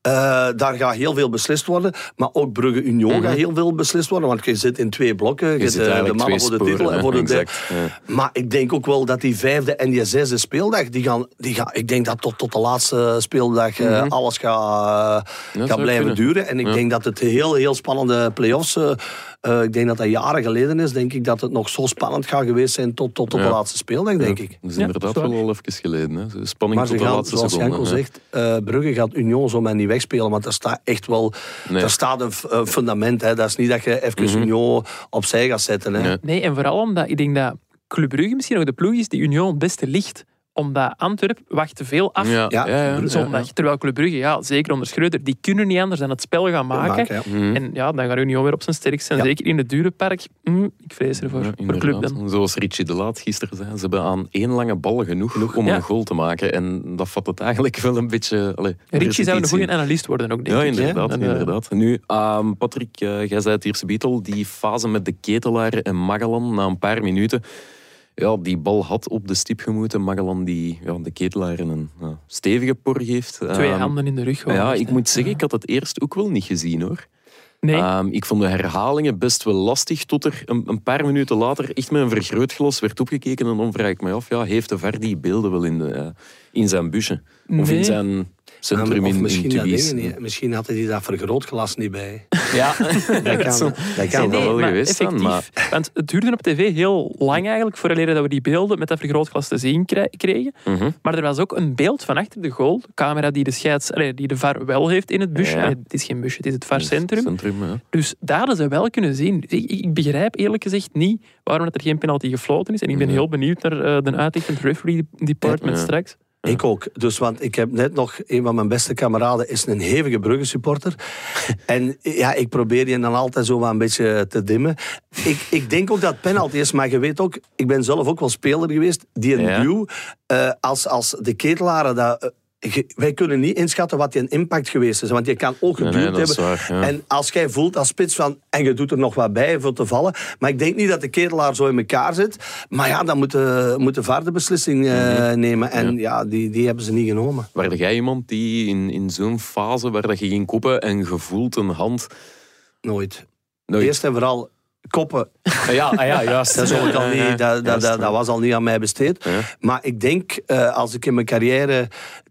[SPEAKER 2] eh, daar gaat heel veel beslist worden. Maar ook Brugge-Union gaat heel veel beslist worden. Want je zit in twee blokken. Je,
[SPEAKER 1] Mhm. Zit
[SPEAKER 2] de, de
[SPEAKER 1] eigenlijk
[SPEAKER 2] mannen
[SPEAKER 1] twee
[SPEAKER 2] voor de titel
[SPEAKER 1] sporen,
[SPEAKER 2] en voor de derde.
[SPEAKER 1] Ja.
[SPEAKER 2] Maar ik denk ook wel dat die vijfde en die zesde speeldag, die gaan, die gaan, ik denk dat tot, tot de laatste speeldag eh, alles gaat,
[SPEAKER 1] Ja,
[SPEAKER 2] gaat
[SPEAKER 1] zou
[SPEAKER 2] blijven
[SPEAKER 1] kunnen.
[SPEAKER 2] duren. En ik
[SPEAKER 1] Ja.
[SPEAKER 2] denk dat het heel, heel spannende play-offs, eh, eh, ik denk dat dat jaren geleden is, denk ik dat het nog zo spannend gaat geweest zijn tot, tot, tot de laatste speeldag, denk ik.
[SPEAKER 1] Dat is
[SPEAKER 3] Ja,
[SPEAKER 1] inderdaad wel al even geleden. Hè. Zo Spanning
[SPEAKER 2] Maar
[SPEAKER 1] tot de
[SPEAKER 2] gaan,
[SPEAKER 1] laatste
[SPEAKER 2] zoals
[SPEAKER 1] seconde.
[SPEAKER 2] Janko zegt, eh, Brugge gaat Union zomaar niet wegspelen, want er staat echt wel
[SPEAKER 1] Nee.
[SPEAKER 2] er staat een een fundament. Hè. Dat is niet dat je even Union opzij gaat zetten. Hè.
[SPEAKER 1] Nee.
[SPEAKER 3] Nee, en vooral omdat ik denk dat Club Brugge misschien nog de ploeg is die Union het beste ligt. Omdat Antwerp wacht te veel af
[SPEAKER 1] Ja,
[SPEAKER 2] Ja,
[SPEAKER 1] ja, ja, ja.
[SPEAKER 3] zondag. Terwijl Club Brugge, ja, zeker onder Schreuder, die kunnen niet anders dan het spel gaan maken.
[SPEAKER 2] Maken, ja.
[SPEAKER 1] Mhm.
[SPEAKER 3] En ja, dan gaat Union weer op zijn sterkst zijn.
[SPEAKER 2] Ja.
[SPEAKER 3] Zeker in het dure park. Hm, ik vrees ervoor.
[SPEAKER 1] Ja,
[SPEAKER 3] voor Club dan.
[SPEAKER 1] Zoals Richie de Laat gisteren zei, ze hebben aan één lange bal genoeg, om
[SPEAKER 3] Ja.
[SPEAKER 1] een goal te maken. En dat vat het eigenlijk wel een beetje... Allee, er
[SPEAKER 3] Richie zou een goede
[SPEAKER 1] in.
[SPEAKER 3] analist worden ook, denk
[SPEAKER 1] Ja,
[SPEAKER 3] ik.
[SPEAKER 1] inderdaad.
[SPEAKER 3] En, eh,
[SPEAKER 1] inderdaad. Nu, ehm, Patrick, eh, jij zei het eerste beetle, die fase met de ketelaren en Magellan na een paar minuten. Ja, die bal had op de stip gemoeten. Magellan die ja, de ketelaar een ja, stevige por geeft.
[SPEAKER 3] Twee
[SPEAKER 1] Ehm,
[SPEAKER 3] handen in de rug.
[SPEAKER 1] Ja, ik moet zeggen, ik had het eerst ook wel niet gezien hoor.
[SPEAKER 3] Nee,
[SPEAKER 1] Ehm, ik vond de herhalingen best wel lastig, tot er een, een paar minuten later echt met een vergrootglas werd opgekeken. En dan vraag ik me af, ja, heeft de VAR die beelden wel in, de, eh, in zijn busje? Of in
[SPEAKER 3] Nee.
[SPEAKER 1] zijn centrum
[SPEAKER 2] of
[SPEAKER 1] in, in
[SPEAKER 2] misschien, dat dingen niet. misschien had hij dat vergrootglas niet bij.
[SPEAKER 1] Ja,
[SPEAKER 2] Dat kan, dat kan
[SPEAKER 1] Nee,
[SPEAKER 2] wel.
[SPEAKER 3] maar
[SPEAKER 1] geweest.
[SPEAKER 3] Want het duurde op tv heel lang eigenlijk, voordat dat we die beelden met dat vergrootglas te zien kregen.
[SPEAKER 1] Mhm.
[SPEAKER 3] Maar er was ook een beeld van achter de goal. De camera die de, scheids, allee, die de VAR wel heeft in het busje.
[SPEAKER 1] Ja.
[SPEAKER 3] Allee, het is geen busje, het is het VAR-centrum.
[SPEAKER 1] Centrum, ja.
[SPEAKER 3] Dus daar hadden ze wel kunnen zien. Ik, ik begrijp eerlijk gezegd niet waarom dat er geen penalty gefloten is. En ik ben heel benieuwd naar eh, de uitleg van het referee department
[SPEAKER 1] Ja.
[SPEAKER 3] straks.
[SPEAKER 2] Ik ook. Dus, want ik heb net nog een van mijn beste kameraden is een hevige Brugge supporter. en ja, ik probeer je dan altijd zo wat een beetje te dimmen. Ik, ik denk ook dat penalty is, maar je weet ook, ik ben zelf ook wel speler geweest. Die een duw, eh, als, als de ketelaren dat. Wij kunnen niet inschatten wat die een impact geweest is. Want je kan ook
[SPEAKER 1] Nee, nee, is
[SPEAKER 2] hebben.
[SPEAKER 1] waar, ja.
[SPEAKER 2] En als jij voelt als spits van... En je doet er nog wat bij voor te vallen. Maar ik denk niet dat de ketelaar zo in elkaar zit. Maar ja, dan moet de, moet de VAR de beslissing eh,
[SPEAKER 1] Mhm.
[SPEAKER 2] nemen. En ja, die, die hebben ze niet genomen.
[SPEAKER 1] Waarde jij iemand die in, in zo'n fase waar dat je ging koppen en gevoeld een hand...
[SPEAKER 2] Nooit.
[SPEAKER 1] Nooit.
[SPEAKER 2] Eerst en vooral koppen.
[SPEAKER 1] Ah, ja, ah, ja, juist.
[SPEAKER 2] Dat, is ook al
[SPEAKER 1] Ja, ja,
[SPEAKER 2] niet, dat, dat,
[SPEAKER 1] juist,
[SPEAKER 2] dat, dat was al niet aan mij besteed.
[SPEAKER 1] Ja.
[SPEAKER 2] Maar ik denk, eh, als ik in mijn carrière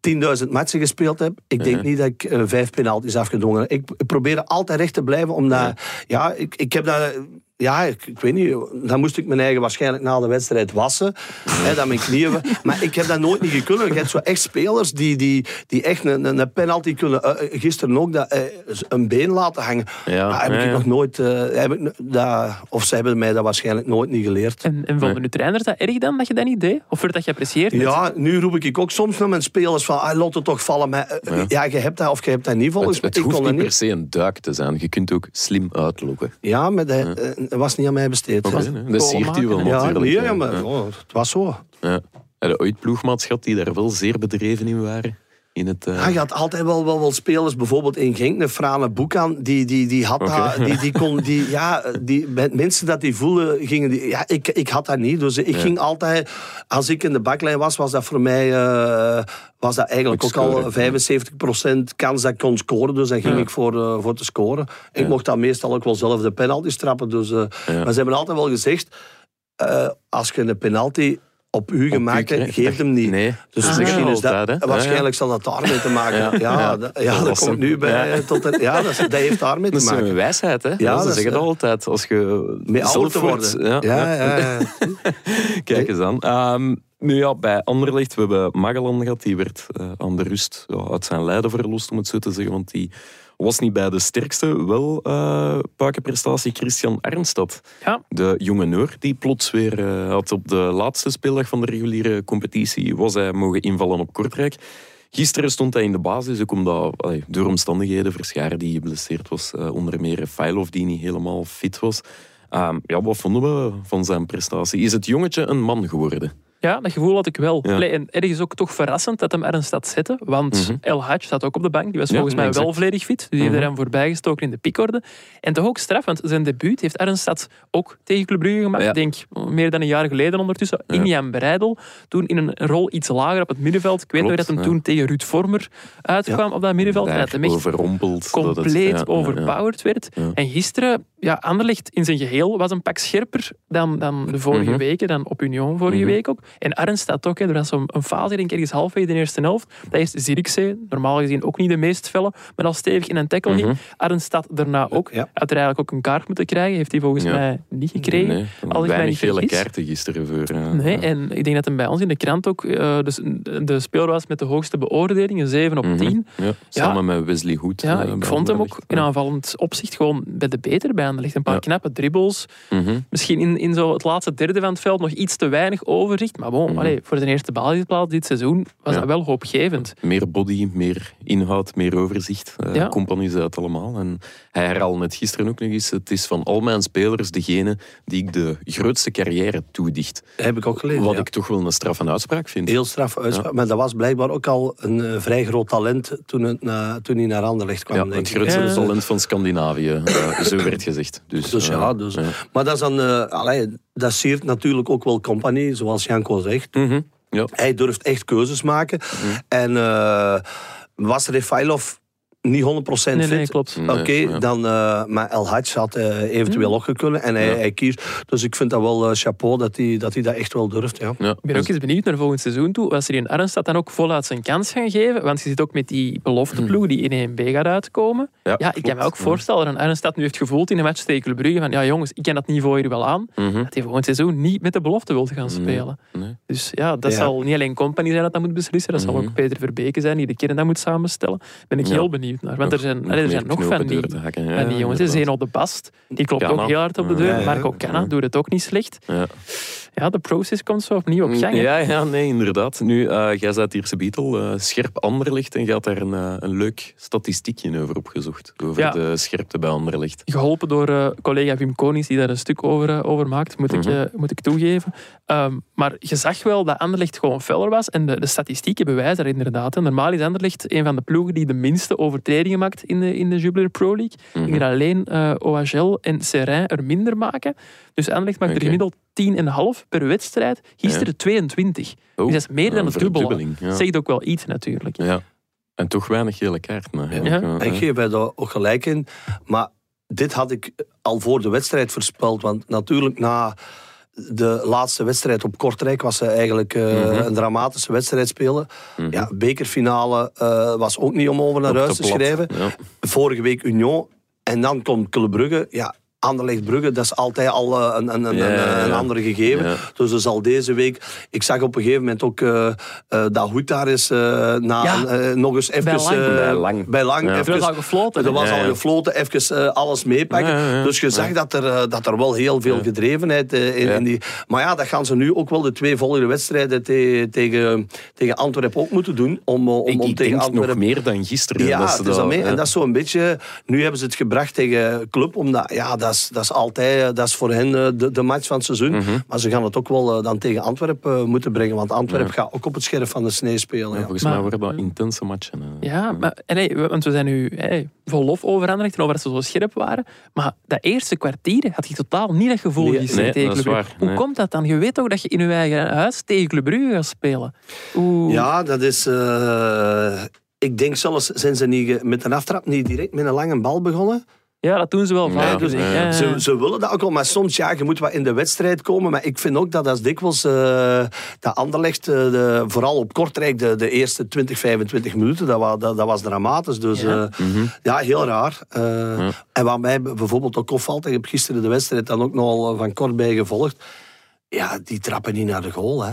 [SPEAKER 2] 10.000 matchen gespeeld heb, ik denk niet dat ik eh, vijf penalties afgedwongen heb. Ik, ik probeer altijd recht te blijven, omdat... Ja, ik, ik heb dat... Ja, ik, ik weet niet. Dan moest ik mijn eigen waarschijnlijk na de wedstrijd wassen. hè, dat mijn knieën... Maar ik heb dat nooit niet kunnen. Je hebt zo echt spelers die, die, die echt een, een penalty kunnen... eh, gisteren ook dat, eh, een been laten hangen.
[SPEAKER 1] Ja,
[SPEAKER 2] Maar heb
[SPEAKER 1] ja,
[SPEAKER 2] ik
[SPEAKER 1] ja.
[SPEAKER 2] nog nooit... eh, heb ik, dat, of ze hebben mij dat waarschijnlijk nooit niet geleerd.
[SPEAKER 3] En, en vonden uw trainers dat erg dan, dat je dat niet deed? Of werd dat geapprecieerd?
[SPEAKER 2] Ja, nu roep ik ook soms naar mijn spelers van, ah, laat het toch vallen. Maar, eh, ja. je hebt dat of je hebt dat niet volgens
[SPEAKER 1] Het,
[SPEAKER 2] mij.
[SPEAKER 1] het
[SPEAKER 2] Ik
[SPEAKER 1] hoeft niet per se een duik te zijn. Je kunt ook slim uitlokken.
[SPEAKER 2] Ja, maar dat eh, was niet aan mij besteed.
[SPEAKER 1] Dat siert u wel
[SPEAKER 2] Ja,
[SPEAKER 1] natuurlijk.
[SPEAKER 2] nee, ja,
[SPEAKER 1] ja.
[SPEAKER 2] maar oh, het was zo.
[SPEAKER 1] Ja. Heb je ooit ploegmaats gehad die daar wel zeer bedreven in waren? In het, eh,
[SPEAKER 2] Ah, je had altijd wel, wel, wel spelers, bijvoorbeeld in Genk, een Frane Boekan, die, die, die had dat, die, die kon, die, ja, die, met mensen dat die voelen, gingen die, ja, ik, ik had dat niet. Dus ik ging altijd, als ik in de baklijn was, was dat voor mij, eh, was dat eigenlijk
[SPEAKER 1] Ook
[SPEAKER 2] al
[SPEAKER 1] scoren,
[SPEAKER 2] 75% kans dat ik kon scoren, dus dan ging
[SPEAKER 1] Ja.
[SPEAKER 2] ik voor, eh, voor te scoren. Ik mocht dan meestal ook wel zelf de penalty trappen, dus, maar ze hebben altijd wel gezegd, als je een penalty op u gemaakt, geeft hem niet.
[SPEAKER 1] Nee,
[SPEAKER 2] Dus
[SPEAKER 1] dat
[SPEAKER 2] misschien is dat, waarschijnlijk zal dat daarmee te maken
[SPEAKER 1] Ja.
[SPEAKER 2] hebben. Ja,
[SPEAKER 1] Ja.
[SPEAKER 2] dat, komt nu bij.
[SPEAKER 1] Ja.
[SPEAKER 2] Tot ja, dat, heeft daarmee te
[SPEAKER 1] Dat is
[SPEAKER 2] maken.
[SPEAKER 1] een wijsheid, hè? Ja, ze zeggen dat altijd. Als je
[SPEAKER 2] Mee ouder te worden.
[SPEAKER 1] Ja. Kijk eens aan. Ehm, nu ja, bij Anderlecht, we hebben Magellan gehad. Die werd eh, aan de rust ja, uit zijn lijden verlost, om het zo te zeggen. Want die was niet bij de sterkste. Wel uh, prestatie Christian Ernstad.
[SPEAKER 3] Ja.
[SPEAKER 1] De jonge Noor, die plots weer eh, had op de laatste speeldag van de reguliere competitie was hij mogen invallen op Kortrijk. Gisteren stond hij in de basis, ook omdat allee, door omstandigheden, Verschaar die geblesseerd was, uh, onder meer Failov die niet helemaal fit was. Um, ja, wat vonden we van zijn prestatie? Is het jongetje een man geworden?
[SPEAKER 3] Ja, dat gevoel had ik wel.
[SPEAKER 1] Ja.
[SPEAKER 3] Allee, en ergens ook toch verrassend dat hem er een stad zette. Want
[SPEAKER 1] Mhm.
[SPEAKER 3] El Hadj staat ook op de bank. Die was
[SPEAKER 1] Ja,
[SPEAKER 3] volgens mij
[SPEAKER 1] exact.
[SPEAKER 3] wel volledig fit. Dus die heeft
[SPEAKER 1] Mhm.
[SPEAKER 3] er hem voorbij gestoken in de piekorde. En toch ook straf, want zijn debuut heeft Arnstad ook tegen Club Brugge gemaakt. Ik denk meer dan een jaar geleden ondertussen.
[SPEAKER 1] Ja.
[SPEAKER 3] Inian Breidel. Toen in een rol iets lager op het middenveld. Ik weet nog dat hem toen tegen Ruud Vormer uitkwam op dat middenveld. En dat hem echt
[SPEAKER 1] overrompeld. het-
[SPEAKER 3] compleet
[SPEAKER 1] ja.
[SPEAKER 3] overpowered werd. En gisteren, ja, Anderlecht in zijn geheel was een pak scherper dan, dan de vorige
[SPEAKER 1] Mhm.
[SPEAKER 3] weken, dan op Union vorige
[SPEAKER 1] Mhm.
[SPEAKER 3] week ook. En Arns staat ook, hè, er was zo'n een fase, ik denk ergens halfwege de eerste helft. Dat is Zirkzee, normaal gezien ook niet de meest felle, maar al stevig in een tackle
[SPEAKER 1] Mhm.
[SPEAKER 3] ging. Arns staat daarna ook.
[SPEAKER 2] Ja.
[SPEAKER 3] Had er eigenlijk ook een kaart moeten krijgen, heeft hij volgens
[SPEAKER 1] Ja.
[SPEAKER 3] mij niet gekregen.
[SPEAKER 1] Nee,
[SPEAKER 3] als ik
[SPEAKER 1] weinig
[SPEAKER 3] niet
[SPEAKER 1] gele
[SPEAKER 3] vergis.
[SPEAKER 1] kaarten gisteren voor. eh,
[SPEAKER 3] Nee,
[SPEAKER 1] ja.
[SPEAKER 3] en ik denk dat hem bij ons in de krant ook eh, dus de speler was met de hoogste beoordeling, een 7 op
[SPEAKER 1] Mhm.
[SPEAKER 3] 10.
[SPEAKER 1] Ja, samen met Wesley Hoed.
[SPEAKER 3] Ja,
[SPEAKER 1] eh,
[SPEAKER 3] ik vond hem ook in aanvallend opzicht gewoon bij de beter bij Anderlecht. Een paar
[SPEAKER 1] Ja.
[SPEAKER 3] knappe dribbles.
[SPEAKER 1] Mhm.
[SPEAKER 3] Misschien in, in zo het laatste derde van het veld nog iets te weinig overzicht. Maar bon, allee, voor de eerste basisplaats dit seizoen was
[SPEAKER 1] Ja.
[SPEAKER 3] dat wel hoopgevend.
[SPEAKER 1] Meer body, meer inhoud, meer overzicht. Uh,
[SPEAKER 3] Ja.
[SPEAKER 1] Compagnie zei het allemaal. En hij herhaalde het gisteren ook nog eens. Het is van al mijn spelers degene die ik de grootste carrière toedicht.
[SPEAKER 2] heb ik ook gelezen.
[SPEAKER 1] Wat
[SPEAKER 2] ja.
[SPEAKER 1] ik toch wel een straf en uitspraak vind.
[SPEAKER 2] Heel straf uitspraak. Maar dat was blijkbaar ook al een eh, vrij groot talent toen, het toen hij naar Anderlecht kwam.
[SPEAKER 1] ja,
[SPEAKER 2] denk
[SPEAKER 1] het grootste
[SPEAKER 3] Ja.
[SPEAKER 1] talent van Scandinavië. eh, zo werd gezegd. Dus,
[SPEAKER 2] Dus
[SPEAKER 1] eh,
[SPEAKER 2] ja, dus, maar dat is dan, eh, allee, dat siert natuurlijk ook wel compagnie, zoals Janko zegt.
[SPEAKER 1] mhm. Ja.
[SPEAKER 2] Hij durft echt keuzes maken. En eh, was Refailov niet 100%
[SPEAKER 3] Nee,
[SPEAKER 2] fit?
[SPEAKER 3] nee, klopt.
[SPEAKER 1] Nee,
[SPEAKER 2] Oké,
[SPEAKER 1] ja.
[SPEAKER 2] dan, eh, maar El Hadj had eh, eventueel ook kunnen en hij,
[SPEAKER 1] Ja.
[SPEAKER 2] hij kiest. Dus ik vind dat wel eh, chapeau dat hij, dat hij dat echt wel durft. Ja.
[SPEAKER 1] Ja.
[SPEAKER 3] Ik ben ook eens benieuwd naar volgend seizoen toe. Was er in Arnstad dan ook voluit zijn kans gaan geven? Want je zit ook met die belofteploeg die in 1B gaat uitkomen. Ja, ik kan me ook voorstellen dat Arnstad nu heeft gevoeld in een match tegen Brugge van ja jongens, ik ken dat niveau hier wel aan.
[SPEAKER 1] Mhm.
[SPEAKER 3] Dat hij volgend seizoen niet met de belofte wil gaan spelen.
[SPEAKER 1] Nee.
[SPEAKER 3] Dus ja, dat
[SPEAKER 2] Ja.
[SPEAKER 3] zal niet alleen Company zijn dat dat moet beslissen. Dat zal
[SPEAKER 1] Mhm.
[SPEAKER 3] ook Peter Verbeke zijn die de kern dat moet samenstellen. Ben ik
[SPEAKER 1] Ja.
[SPEAKER 3] heel benieuwd naar. Want er zijn, allee, er zijn nog van die,
[SPEAKER 1] hakken. Ja,
[SPEAKER 3] van die jongens. Zeno de Bast, die klopt ook heel hard op de deur.
[SPEAKER 1] Ja,
[SPEAKER 2] ja,
[SPEAKER 3] Marco. Canna
[SPEAKER 1] Ja.
[SPEAKER 3] doet het ook niet slecht.
[SPEAKER 1] Ja.
[SPEAKER 3] De proces komt zo opnieuw op gang. hè.
[SPEAKER 1] Ja, ja, nee, inderdaad. Nu, eh jij zat hier Beetle, eh scherp Anderlicht, en je had daar een, eh, een leuk statistiekje over opgezocht. Over
[SPEAKER 3] Ja.
[SPEAKER 1] de scherpte bij Anderlicht.
[SPEAKER 3] Geholpen door collega Wim Konings, die daar een stuk over, over maakt, moet, ik,
[SPEAKER 1] Mhm.
[SPEAKER 3] moet ik toegeven. Ehm, maar je zag wel dat Anderlecht gewoon feller was. En de, de statistieken bewijzen dat inderdaad. Normaal is Anderlecht een van de ploegen die de minste overtredingen maakt in de, in de Jubilee Pro League. Ik denk
[SPEAKER 1] Mhm.
[SPEAKER 3] dat alleen OHL en Serrain er minder maken. Dus Anderlecht maakt
[SPEAKER 1] Oké.
[SPEAKER 3] er gemiddeld 10,5 per wedstrijd. Gisteren 22.
[SPEAKER 1] Oh,
[SPEAKER 3] Dus dat is meer dan
[SPEAKER 1] een
[SPEAKER 3] het dubbele.
[SPEAKER 1] Ja.
[SPEAKER 3] Zegt ook wel iets natuurlijk.
[SPEAKER 1] ja. En toch weinig gele kaarten. hè.
[SPEAKER 2] Ja.
[SPEAKER 1] Ja,
[SPEAKER 2] Ik geef bij daar ook gelijk in. Maar dit had ik al voor de wedstrijd voorspeld. Want natuurlijk na de laatste wedstrijd op Kortrijk was ze eigenlijk eh,
[SPEAKER 1] Mhm.
[SPEAKER 2] een dramatische wedstrijd spelen.
[SPEAKER 1] Mhm.
[SPEAKER 2] Ja, bekerfinale eh, was ook niet om over naar
[SPEAKER 1] Op
[SPEAKER 2] huis te schrijven.
[SPEAKER 1] Ja.
[SPEAKER 2] Vorige week Union. En dan komt Club Brugge. Ja, Anderlecht Brugge, dat is altijd al eh, een, een, een,
[SPEAKER 1] Ja, ja, ja.
[SPEAKER 2] een andere gegeven.
[SPEAKER 1] Ja.
[SPEAKER 2] Dus er zal deze week... Ik zag op een gegeven moment ook eh, eh, dat Hoed daar is eh, na,
[SPEAKER 3] Ja.
[SPEAKER 2] nog eens even...
[SPEAKER 3] Lang.
[SPEAKER 2] eh,
[SPEAKER 1] Bij Lang.
[SPEAKER 2] Bij Lang.
[SPEAKER 1] Ja.
[SPEAKER 3] Er
[SPEAKER 2] even-
[SPEAKER 3] was al gefloten.
[SPEAKER 2] er was
[SPEAKER 1] Ja,
[SPEAKER 2] al
[SPEAKER 1] ja.
[SPEAKER 2] gefloten, even alles meepakken.
[SPEAKER 1] Ja, ja, ja.
[SPEAKER 2] Dus je zag dat, er, dat er wel heel veel
[SPEAKER 1] Ja.
[SPEAKER 2] gedrevenheid uh, in,
[SPEAKER 1] Ja.
[SPEAKER 2] in die... Maar ja, dat gaan ze nu ook wel de twee volgende wedstrijden te- tegen, tegen Antwerpen ook moeten doen. Om, om,
[SPEAKER 1] Ik,
[SPEAKER 2] om
[SPEAKER 1] ik
[SPEAKER 2] tegen
[SPEAKER 1] denk nog
[SPEAKER 2] Antwerpen...
[SPEAKER 1] meer dan gisteren.
[SPEAKER 2] Ja,
[SPEAKER 1] dat ze
[SPEAKER 2] dat mee.
[SPEAKER 1] ja.
[SPEAKER 2] En dat is zo'n beetje... Nu hebben ze het gebracht tegen Club, omdat ja, dat is, dat is altijd... eh, Dat is voor hen eh, de, de match van het seizoen.
[SPEAKER 1] Mhm.
[SPEAKER 2] Maar ze gaan het ook wel eh, dan tegen Antwerpen moeten brengen, want Antwerpen gaat ook op het scherp van de snee spelen.
[SPEAKER 1] Ja,
[SPEAKER 2] Ja.
[SPEAKER 1] volgens
[SPEAKER 3] Maar-
[SPEAKER 1] mij worden dat intense matchen.
[SPEAKER 3] Ja, maar, en nee, want we zijn nu hey, vol lof over Anderlecht en over dat ze zo scherp waren. Maar dat eerste kwartier had je totaal niet dat gevoel
[SPEAKER 2] Nee,
[SPEAKER 1] nee,
[SPEAKER 3] tegen
[SPEAKER 1] dat waar,
[SPEAKER 3] Hoe
[SPEAKER 1] nee.
[SPEAKER 3] komt dat dan? Je weet toch dat je in je eigen huis tegen Club Brugge gaat spelen? Oeh.
[SPEAKER 2] Ja, dat is... eh, ik denk zelfs, zijn ze niet met een aftrap niet direct met een lange bal begonnen?
[SPEAKER 3] Ja, dat doen ze wel vaak.
[SPEAKER 1] Ja,
[SPEAKER 3] dus ik-
[SPEAKER 1] ja.
[SPEAKER 3] ja.
[SPEAKER 2] Ze, ze willen dat ook wel, maar soms ja, je moet wat in de wedstrijd komen. Maar ik vind ook dat dat is dikwijls uh, dat Anderlecht, uh, de, vooral op Kortrijk, de, de eerste 20, 25 minuten, dat was, dat, dat was dramatisch. Dus ja,
[SPEAKER 3] Ja.
[SPEAKER 2] uh, ja heel raar. Uh, En wat mij bijvoorbeeld ook opvalt, ik heb gisteren de wedstrijd dan ook nogal van kort bij gevolgd. Ja, die trappen niet naar de goal, hè.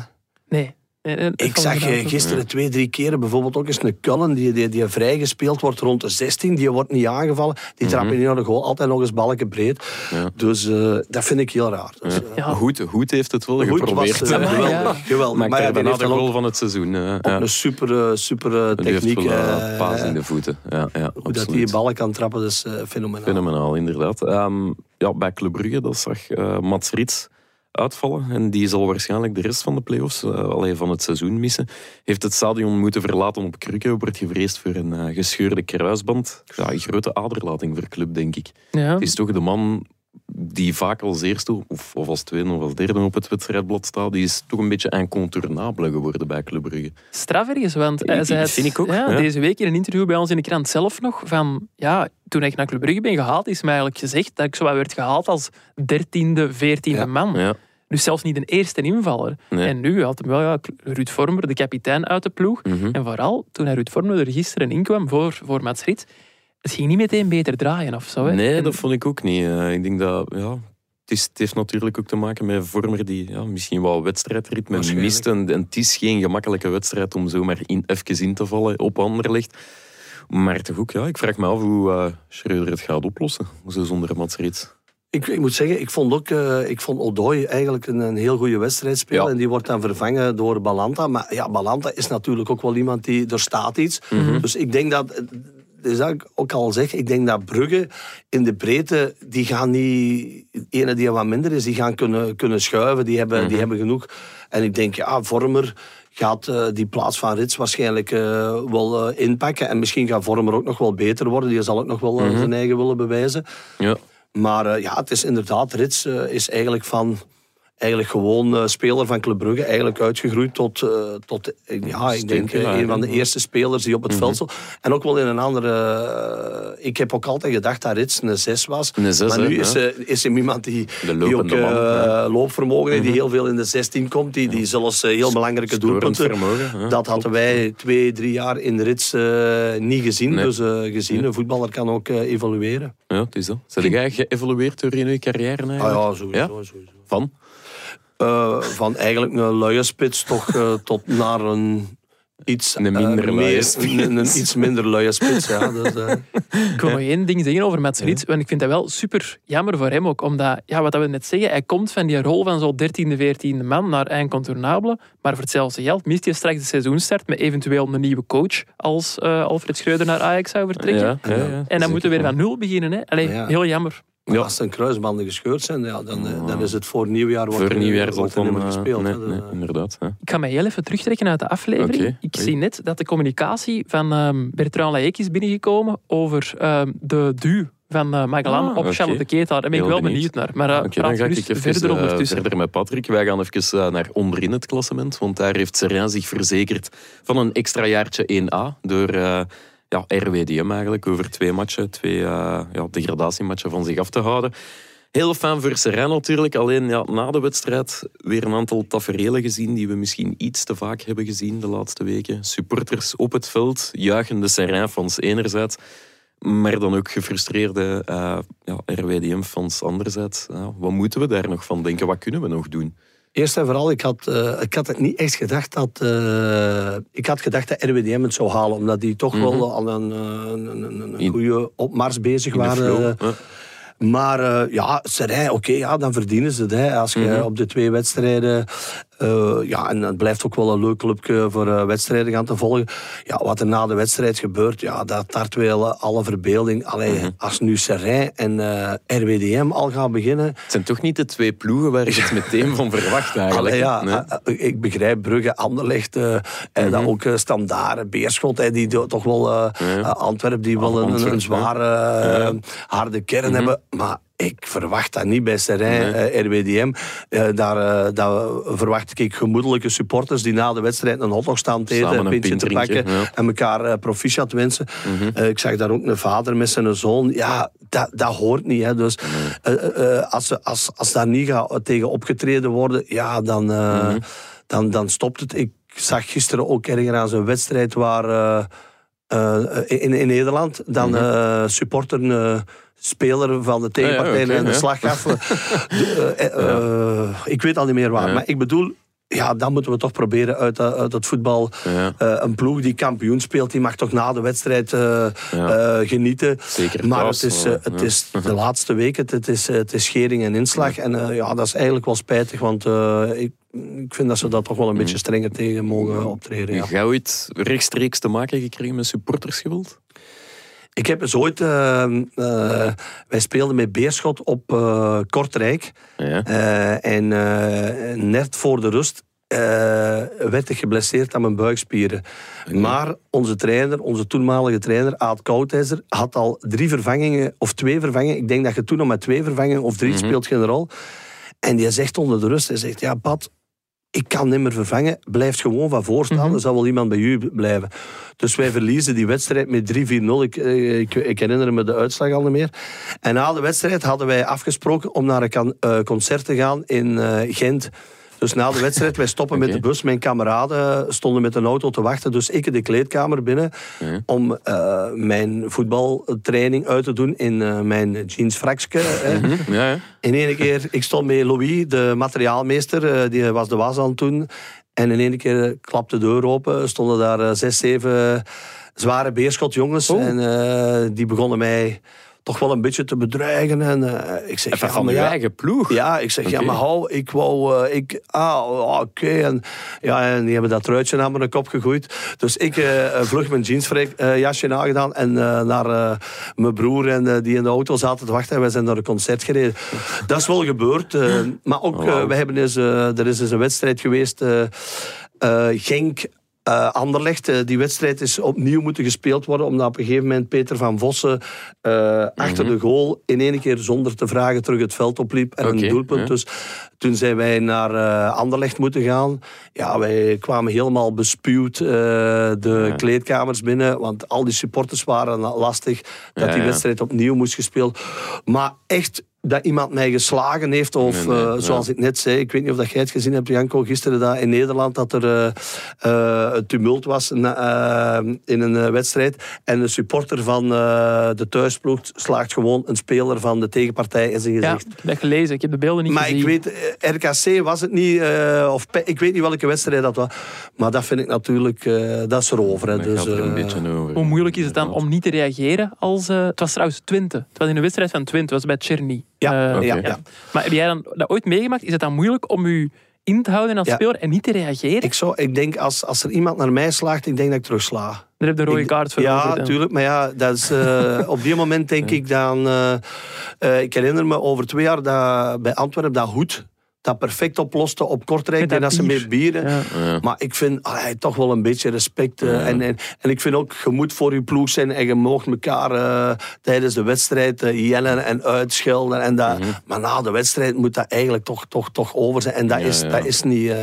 [SPEAKER 3] Nee. Nee, dat
[SPEAKER 2] Ik zag eh, gisteren twee, drie keren bijvoorbeeld ook eens een Cullen die, die, die vrijgespeeld wordt rond de 16. Die wordt niet aangevallen. Die trappen niet naar de goal. Altijd nog eens balken breed.
[SPEAKER 1] Ja.
[SPEAKER 2] Dus eh, dat vind ik heel raar. Dus, eh,
[SPEAKER 3] Ja.
[SPEAKER 1] Goed, goed heeft het wel
[SPEAKER 2] Goed
[SPEAKER 1] geprobeerd.
[SPEAKER 2] was, eh,
[SPEAKER 3] Ja,
[SPEAKER 2] geweldig.
[SPEAKER 3] ja.
[SPEAKER 2] geweldig.
[SPEAKER 1] Maakt
[SPEAKER 2] Maar ja, die
[SPEAKER 1] de goal van het seizoen. eh, ja.
[SPEAKER 2] een super, eh, super eh,
[SPEAKER 1] Die heeft
[SPEAKER 2] techniek.
[SPEAKER 1] wel
[SPEAKER 2] eh,
[SPEAKER 1] eh, paas in de voeten. Ja, ja,
[SPEAKER 2] Hoe dat die ballen kan trappen, dat is eh, fenomenaal.
[SPEAKER 1] Fenomenaal, inderdaad. Ehm, ja, bij Club Brugge dat zag eh Mats Rits uitvallen. En die zal waarschijnlijk de rest van de play-offs, eh, alleen van het seizoen missen. Heeft het stadion moeten verlaten op krukken. Wordt gevreesd voor een eh, gescheurde kruisband. Ja, een grote aderlating voor Club, denk ik.
[SPEAKER 3] Ja.
[SPEAKER 1] Het is toch de man die vaak als eerste, of, of als tweede of als derde op het wedstrijdblad staat. Die is toch een beetje incontournabele geworden bij Club Brugge.
[SPEAKER 3] straf ergens, want hij
[SPEAKER 1] Ik-
[SPEAKER 3] zei het,
[SPEAKER 1] vind ik ook,
[SPEAKER 3] ja,
[SPEAKER 1] ja.
[SPEAKER 3] deze week in een interview bij ons in de krant zelf nog van ja, toen ik naar Club Brugge ben gehaald, is mij eigenlijk gezegd dat ik zo wat werd gehaald als dertiende, veertiende
[SPEAKER 2] Ja.
[SPEAKER 3] man.
[SPEAKER 1] Ja,
[SPEAKER 3] Dus zelfs niet een eerste invaller.
[SPEAKER 1] Nee.
[SPEAKER 3] En nu had hem wel ja, Ruud Vormer, de kapitein uit de ploeg.
[SPEAKER 1] mhm.
[SPEAKER 3] En vooral toen hij Ruud Vormer er gisteren inkwam voor, voor Mats het ging niet meteen beter draaien of zo. Hè?
[SPEAKER 1] Nee,
[SPEAKER 3] En-
[SPEAKER 1] dat vond ik ook niet. Eh, ik denk dat, ja, het, is, het heeft natuurlijk ook te maken met een vormer die ja, misschien wel wedstrijdritme mist. En, en het is geen gemakkelijke wedstrijd om zomaar in, even in te vallen op Anderlecht. Maar toch ook, ja, ik vraag me af hoe eh Schreuder het gaat oplossen. Zo zonder Mats Reets.
[SPEAKER 2] Ik, ik moet zeggen, ik vond ook eh, ik vond Odoi eigenlijk een, een heel goede wedstrijd spelen.
[SPEAKER 1] Ja.
[SPEAKER 2] En die wordt dan vervangen door Balanta. Maar ja, Balanta is natuurlijk ook wel iemand die... Er staat iets.
[SPEAKER 1] Mhm.
[SPEAKER 2] Dus ik denk dat... Dus dat ik ook al zeg, ik denk dat Brugge in de breedte, die gaan niet... Ene die wat minder is, die gaan kunnen, kunnen schuiven. Die hebben,
[SPEAKER 1] Mhm.
[SPEAKER 2] die hebben genoeg. En ik denk, ja, Vormer gaat eh, die plaats van Rits waarschijnlijk eh, wel eh, inpakken. En misschien gaat Vormer ook nog wel beter worden. Die zal ook nog wel
[SPEAKER 1] Mhm.
[SPEAKER 2] zijn eigen willen bewijzen.
[SPEAKER 1] Ja.
[SPEAKER 2] Maar ja, het is inderdaad, Rits is eigenlijk van eigenlijk gewoon eh, speler van Club Brugge, eigenlijk uitgegroeid tot, eh, tot eh, ja, ik denk een van de eerste spelers die op het
[SPEAKER 1] Mhm.
[SPEAKER 2] veld stond. En ook wel in een andere... ik heb ook altijd gedacht dat Rits een 6 was.
[SPEAKER 1] Een zes,
[SPEAKER 2] maar nu is, is hem iemand die,
[SPEAKER 1] De
[SPEAKER 2] die ook
[SPEAKER 1] lopende man, ja. Mhm.
[SPEAKER 2] loopvermogen heeft, die heel veel in de 16 komt, die, die zelfs heel belangrijke doelpunten...
[SPEAKER 1] ja.
[SPEAKER 2] Dat hadden wij twee, drie jaar in Rits eh, niet gezien.
[SPEAKER 1] Nee.
[SPEAKER 2] Dus gezien, een voetballer kan ook evolueren.
[SPEAKER 1] Ja, het is dat. Zijn jij geëvolueerd door in je carrière
[SPEAKER 2] Ah
[SPEAKER 1] eigenlijk?
[SPEAKER 2] ja, sowieso.
[SPEAKER 1] Ja?
[SPEAKER 2] sowieso.
[SPEAKER 1] Van?
[SPEAKER 2] Eh, van eigenlijk een luie spits toch eh, tot naar een iets,
[SPEAKER 1] Een
[SPEAKER 2] eh,
[SPEAKER 1] minder luie
[SPEAKER 2] meer-
[SPEAKER 1] spits.
[SPEAKER 2] Een, een iets minder luie spits, ja. Dus, eh,
[SPEAKER 3] Ik wil nog één ding zeggen over Mats Rits. Want ik vind dat wel super jammer voor hem ook. Omdat, ja, wat we net zeggen, hij komt van die rol van zo'n 13e, 14e man naar incontournabele. Maar voor hetzelfde geld mist hij straks de seizoenstart met eventueel een nieuwe coach als eh, Alfred Schreuder naar Ajax zou vertrekken.
[SPEAKER 1] Ja, ja, ja,
[SPEAKER 3] En dan moeten we weer van nul beginnen. Hè? Allee,
[SPEAKER 2] Ja.
[SPEAKER 3] Heel jammer.
[SPEAKER 2] Maar
[SPEAKER 1] Ja.
[SPEAKER 2] Als zijn kruisbanden gescheurd zijn, ja, dan, eh, dan is het voor nieuwjaar wordt
[SPEAKER 1] Voor
[SPEAKER 2] er-
[SPEAKER 1] nieuwjaar zal
[SPEAKER 2] wordt er niet meer
[SPEAKER 1] eh,
[SPEAKER 2] gespeeld.
[SPEAKER 1] nee, nee,
[SPEAKER 2] eh,
[SPEAKER 1] inderdaad. hè.
[SPEAKER 3] Ik ga mij heel even terugtrekken uit de aflevering. Ik
[SPEAKER 1] oei.
[SPEAKER 3] zie net dat de communicatie van ehm, Bertrand Laek is binnengekomen over ehm, de du van eh Magellan
[SPEAKER 1] Ah,
[SPEAKER 3] op
[SPEAKER 1] oké.
[SPEAKER 3] Charlotte Keeta. Daar ben ik wel
[SPEAKER 1] benieuwd.
[SPEAKER 3] benieuwd naar. Maar uh,
[SPEAKER 1] dan ga ik even
[SPEAKER 3] verder
[SPEAKER 1] eh,
[SPEAKER 3] ondertussen.
[SPEAKER 1] verder met Patrick. Wij gaan even eh, naar onderin het klassement. Want daar heeft Serrain zich verzekerd van een extra jaartje 1A. Door eh, ja, RWDM eigenlijk over twee matchen, twee eh, ja, degradatiematchen van zich af te houden. Heel fijn voor Serrain natuurlijk. Alleen ja, na de wedstrijd weer een aantal taferelen gezien die we misschien iets te vaak hebben gezien de laatste weken. Supporters op het veld, juichende Serrain-fans enerzijds. Maar dan ook gefrustreerde eh, ja, RWDM-fans anderzijds. Wat moeten we daar nog van denken? Wat kunnen we nog doen?
[SPEAKER 2] Eerst en vooral, ik had, eh, ik had het niet echt gedacht dat... eh, ik had gedacht dat RWDM het zou halen, omdat die toch wel al een, eh, een, een, een
[SPEAKER 1] Mhm. In-
[SPEAKER 2] goede opmars bezig waren.
[SPEAKER 1] flow, ja.
[SPEAKER 2] Maar eh, ja, Serij, oké, ja, dan verdienen ze het. Hè. Als je
[SPEAKER 1] Mhm.
[SPEAKER 2] op de twee wedstrijden... eh, ja, en het blijft ook wel een leuk clubje voor eh, wedstrijden gaan te volgen. Ja, wat er na de wedstrijd gebeurt, ja, dat tart wel alle verbeelding. Allee,
[SPEAKER 1] Mhm.
[SPEAKER 2] als nu Serij en eh, RWDM al gaan beginnen...
[SPEAKER 1] Het zijn toch niet de twee ploegen waar je het meteen van verwacht eigenlijk.
[SPEAKER 2] Allee, ja,
[SPEAKER 1] Nee.
[SPEAKER 2] eh, eh, ik begrijp Brugge, Anderlecht, eh en dan ook uh, Standaard, Beerschot, hè, die toch wel... eh
[SPEAKER 1] Mhm.
[SPEAKER 2] Eh, Antwerpen, die wel een, een, zware, eh, harde kern
[SPEAKER 1] Mhm.
[SPEAKER 2] hebben. Maar ik verwacht dat niet bij Serijn, eh, RWDM. Eh, daar, eh, daar verwacht ik gemoedelijke supporters die na de wedstrijd een hotdog staan te eten, een pintje te pakken
[SPEAKER 1] ja.
[SPEAKER 2] en elkaar proficiat wensen. Eh, ik zag daar ook een vader met zijn zoon. Ja, dat, dat hoort niet. Hè. Dus als, als, als daar niet gaat tegen opgetreden worden, ja, dan, eh, dan, dan stopt het. Ik zag gisteren ook ergens aan zo'n wedstrijd waar... in, in Nederland dan supporter eh, speler van de tegenpartij
[SPEAKER 1] Ja, ja, oké,
[SPEAKER 2] en de slag gaf. Eh, eh, eh, ik weet al niet meer waar. Maar ik bedoel, ja, dan moeten we toch proberen uit, dat- uit het voetbal.
[SPEAKER 1] Ja.
[SPEAKER 2] eh, een ploeg die kampioen speelt, die mag toch na de wedstrijd eh,
[SPEAKER 1] Ja.
[SPEAKER 2] eh, genieten.
[SPEAKER 1] Zeker
[SPEAKER 2] Maar het is, eh, het
[SPEAKER 1] ja.
[SPEAKER 2] is de laatste week, het, het, is, eh, het is schering en inslag. En eh, ja, dat is eigenlijk wel spijtig, want eh, ik, ik vind dat ze daar toch wel een beetje strenger tegen mogen optreden. Ja.
[SPEAKER 1] Heb ooit rechtstreeks te maken gekregen met supportersgeweld?
[SPEAKER 2] Ik heb eens ooit... eh, eh, wij speelden met Beerschot op eh, Kortrijk.
[SPEAKER 1] Ja.
[SPEAKER 2] Eh, en net voor de rust werd ik geblesseerd aan mijn buikspieren. Maar onze trainer, onze toenmalige trainer, Aad Koudijzer, had al drie vervangingen, of twee vervangingen. Ik denk dat je toen nog met twee vervangingen of drie speelt geen rol. En die zegt onder de rust, hij zegt, ja Pat, ik kan niet meer vervangen. Blijf gewoon van voor staan. Er zal wel iemand bij u blijven. Dus wij verliezen die wedstrijd met 3-4-0. Ik, eh, ik, ik herinner me de uitslag al niet meer. En na de wedstrijd hadden wij afgesproken om naar een eh, concert te gaan in eh, Gent. Dus na de wedstrijd, wij stoppen met de bus. Mijn kameraden stonden met een auto te wachten. Dus ik de kleedkamer binnen om eh, mijn voetbaltraining uit te doen in eh, mijn jeansfrakje. hè.
[SPEAKER 1] Ja, ja.
[SPEAKER 2] In één keer, ik stond met Louis, de materiaalmeester, eh, die was de was aan toen. En in één keer klapte de deur open, stonden daar zes, zeven zware beerschotjongens.
[SPEAKER 1] Oh.
[SPEAKER 2] En die begonnen mij toch wel een beetje te bedreigen. En eh, ik zeg,
[SPEAKER 1] Even
[SPEAKER 2] ja,
[SPEAKER 1] van
[SPEAKER 2] maar ja,
[SPEAKER 1] eigen ploeg.
[SPEAKER 2] ja, ik zeg, ja, maar hou, ik wou, eh, ik, ah, oké. En, ja, en die hebben dat truitje aan mijn kop gegooid. Dus ik eh, vlug mijn jeansjasje nagedaan en naar mijn broer en die in de auto zaten te wachten. En wij zijn naar een concert gereden. Dat is wel gebeurd. maar ook,
[SPEAKER 1] Oh,
[SPEAKER 2] we hebben eens, er is eens een wedstrijd geweest, Genk... eh, Anderlecht, eh, die wedstrijd is opnieuw moeten gespeeld worden, omdat op een gegeven moment Peter van Vossen eh, achter de goal in één keer zonder te vragen terug het veld opliep en een doelpunt. Dus toen zijn wij naar Anderlecht moeten gaan. Ja, wij kwamen helemaal bespuwd de kleedkamers binnen, want al die supporters waren lastig dat die wedstrijd opnieuw moest gespeeld. Maar echt dat iemand mij geslagen heeft, of
[SPEAKER 1] Nee, nee,
[SPEAKER 2] eh, zoals
[SPEAKER 1] ja.
[SPEAKER 2] ik net zei, ik weet niet of dat jij het gezien hebt, Janko, gisteren dat in Nederland, dat er eh, eh, een tumult was na- eh, in een eh, wedstrijd. En een supporter van eh, de thuisploeg slaagt gewoon een speler van de tegenpartij in zijn
[SPEAKER 3] Ja,
[SPEAKER 2] gezicht.
[SPEAKER 3] ik heb dat gelezen. Ik heb de beelden niet
[SPEAKER 2] Maar
[SPEAKER 3] gezien.
[SPEAKER 2] ik weet, eh, RKC was het niet, eh, of ik weet niet welke wedstrijd dat was. Maar dat vind ik natuurlijk, eh, dat is erover. Hè. Dus,
[SPEAKER 1] gaat er een
[SPEAKER 2] eh,
[SPEAKER 1] beetje over.
[SPEAKER 3] Hoe moeilijk is het dan om niet te reageren als... eh, het was trouwens Twente. Het was in een wedstrijd van Twente. Het was bij Cherny.
[SPEAKER 2] Ja,
[SPEAKER 3] Eh,
[SPEAKER 2] ja, ja.
[SPEAKER 3] Maar heb jij dan dat ooit meegemaakt? Is het dan moeilijk om u in te houden als
[SPEAKER 2] Ja.
[SPEAKER 3] speler en niet te reageren?
[SPEAKER 2] Ik, zou, ik denk, als, als er iemand naar mij slaagt, ik denk dat ik terugsla.
[SPEAKER 3] Daar heb je de rode
[SPEAKER 2] Ik-
[SPEAKER 3] kaart voor
[SPEAKER 2] Ja,
[SPEAKER 3] over,
[SPEAKER 2] natuurlijk. Maar ja, dat is, eh, op die moment denk ik dan... eh, ik herinner me over twee jaar dat, bij Antwerpen dat Hoed dat perfect oploste op Kortrijk. En
[SPEAKER 3] dat
[SPEAKER 2] ze met bieren...
[SPEAKER 3] Ja.
[SPEAKER 1] Ja.
[SPEAKER 2] Maar ik vind allee, toch wel een beetje respect. eh,
[SPEAKER 1] Ja.
[SPEAKER 2] en, en, en ik vind ook, je moet voor je ploeg zijn en je mag elkaar eh, tijdens de wedstrijd eh, jellen en uitschelden. En dat, Maar na de wedstrijd moet dat eigenlijk toch, toch, toch over zijn. En dat,
[SPEAKER 1] Ja,
[SPEAKER 2] is,
[SPEAKER 1] ja.
[SPEAKER 2] dat is niet... eh,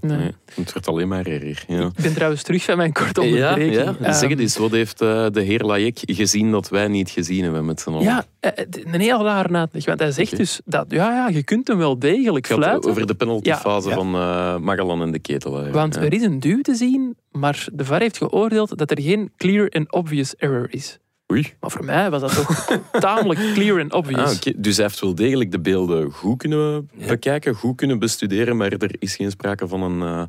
[SPEAKER 3] Nee.
[SPEAKER 1] Nee, het wordt alleen maar erger. Ja.
[SPEAKER 3] Ik ben trouwens terug van mijn korte
[SPEAKER 1] Ja,
[SPEAKER 3] onderbreking.
[SPEAKER 1] ja. zeg het
[SPEAKER 3] Ehm,
[SPEAKER 1] eens, wat heeft de heer Layek gezien dat wij niet gezien hebben met z'n allen?
[SPEAKER 3] Ja, een heel raar. Want hij zegt dus dat ja, ja, je kunt hem wel degelijk
[SPEAKER 1] Het over de penaltyfase
[SPEAKER 2] Ja.
[SPEAKER 1] van eh Magellan en de Ketel. hè.
[SPEAKER 3] Want
[SPEAKER 1] ja.
[SPEAKER 3] er is een duw te zien, maar de VAR heeft geoordeeld dat er geen clear and obvious error is.
[SPEAKER 1] Oei.
[SPEAKER 3] Maar voor mij was dat toch tamelijk clear and obvious.
[SPEAKER 1] Ah, oké. Dus hij heeft wel degelijk de beelden goed kunnen bekijken, goed kunnen bestuderen, maar er is geen sprake van een eh,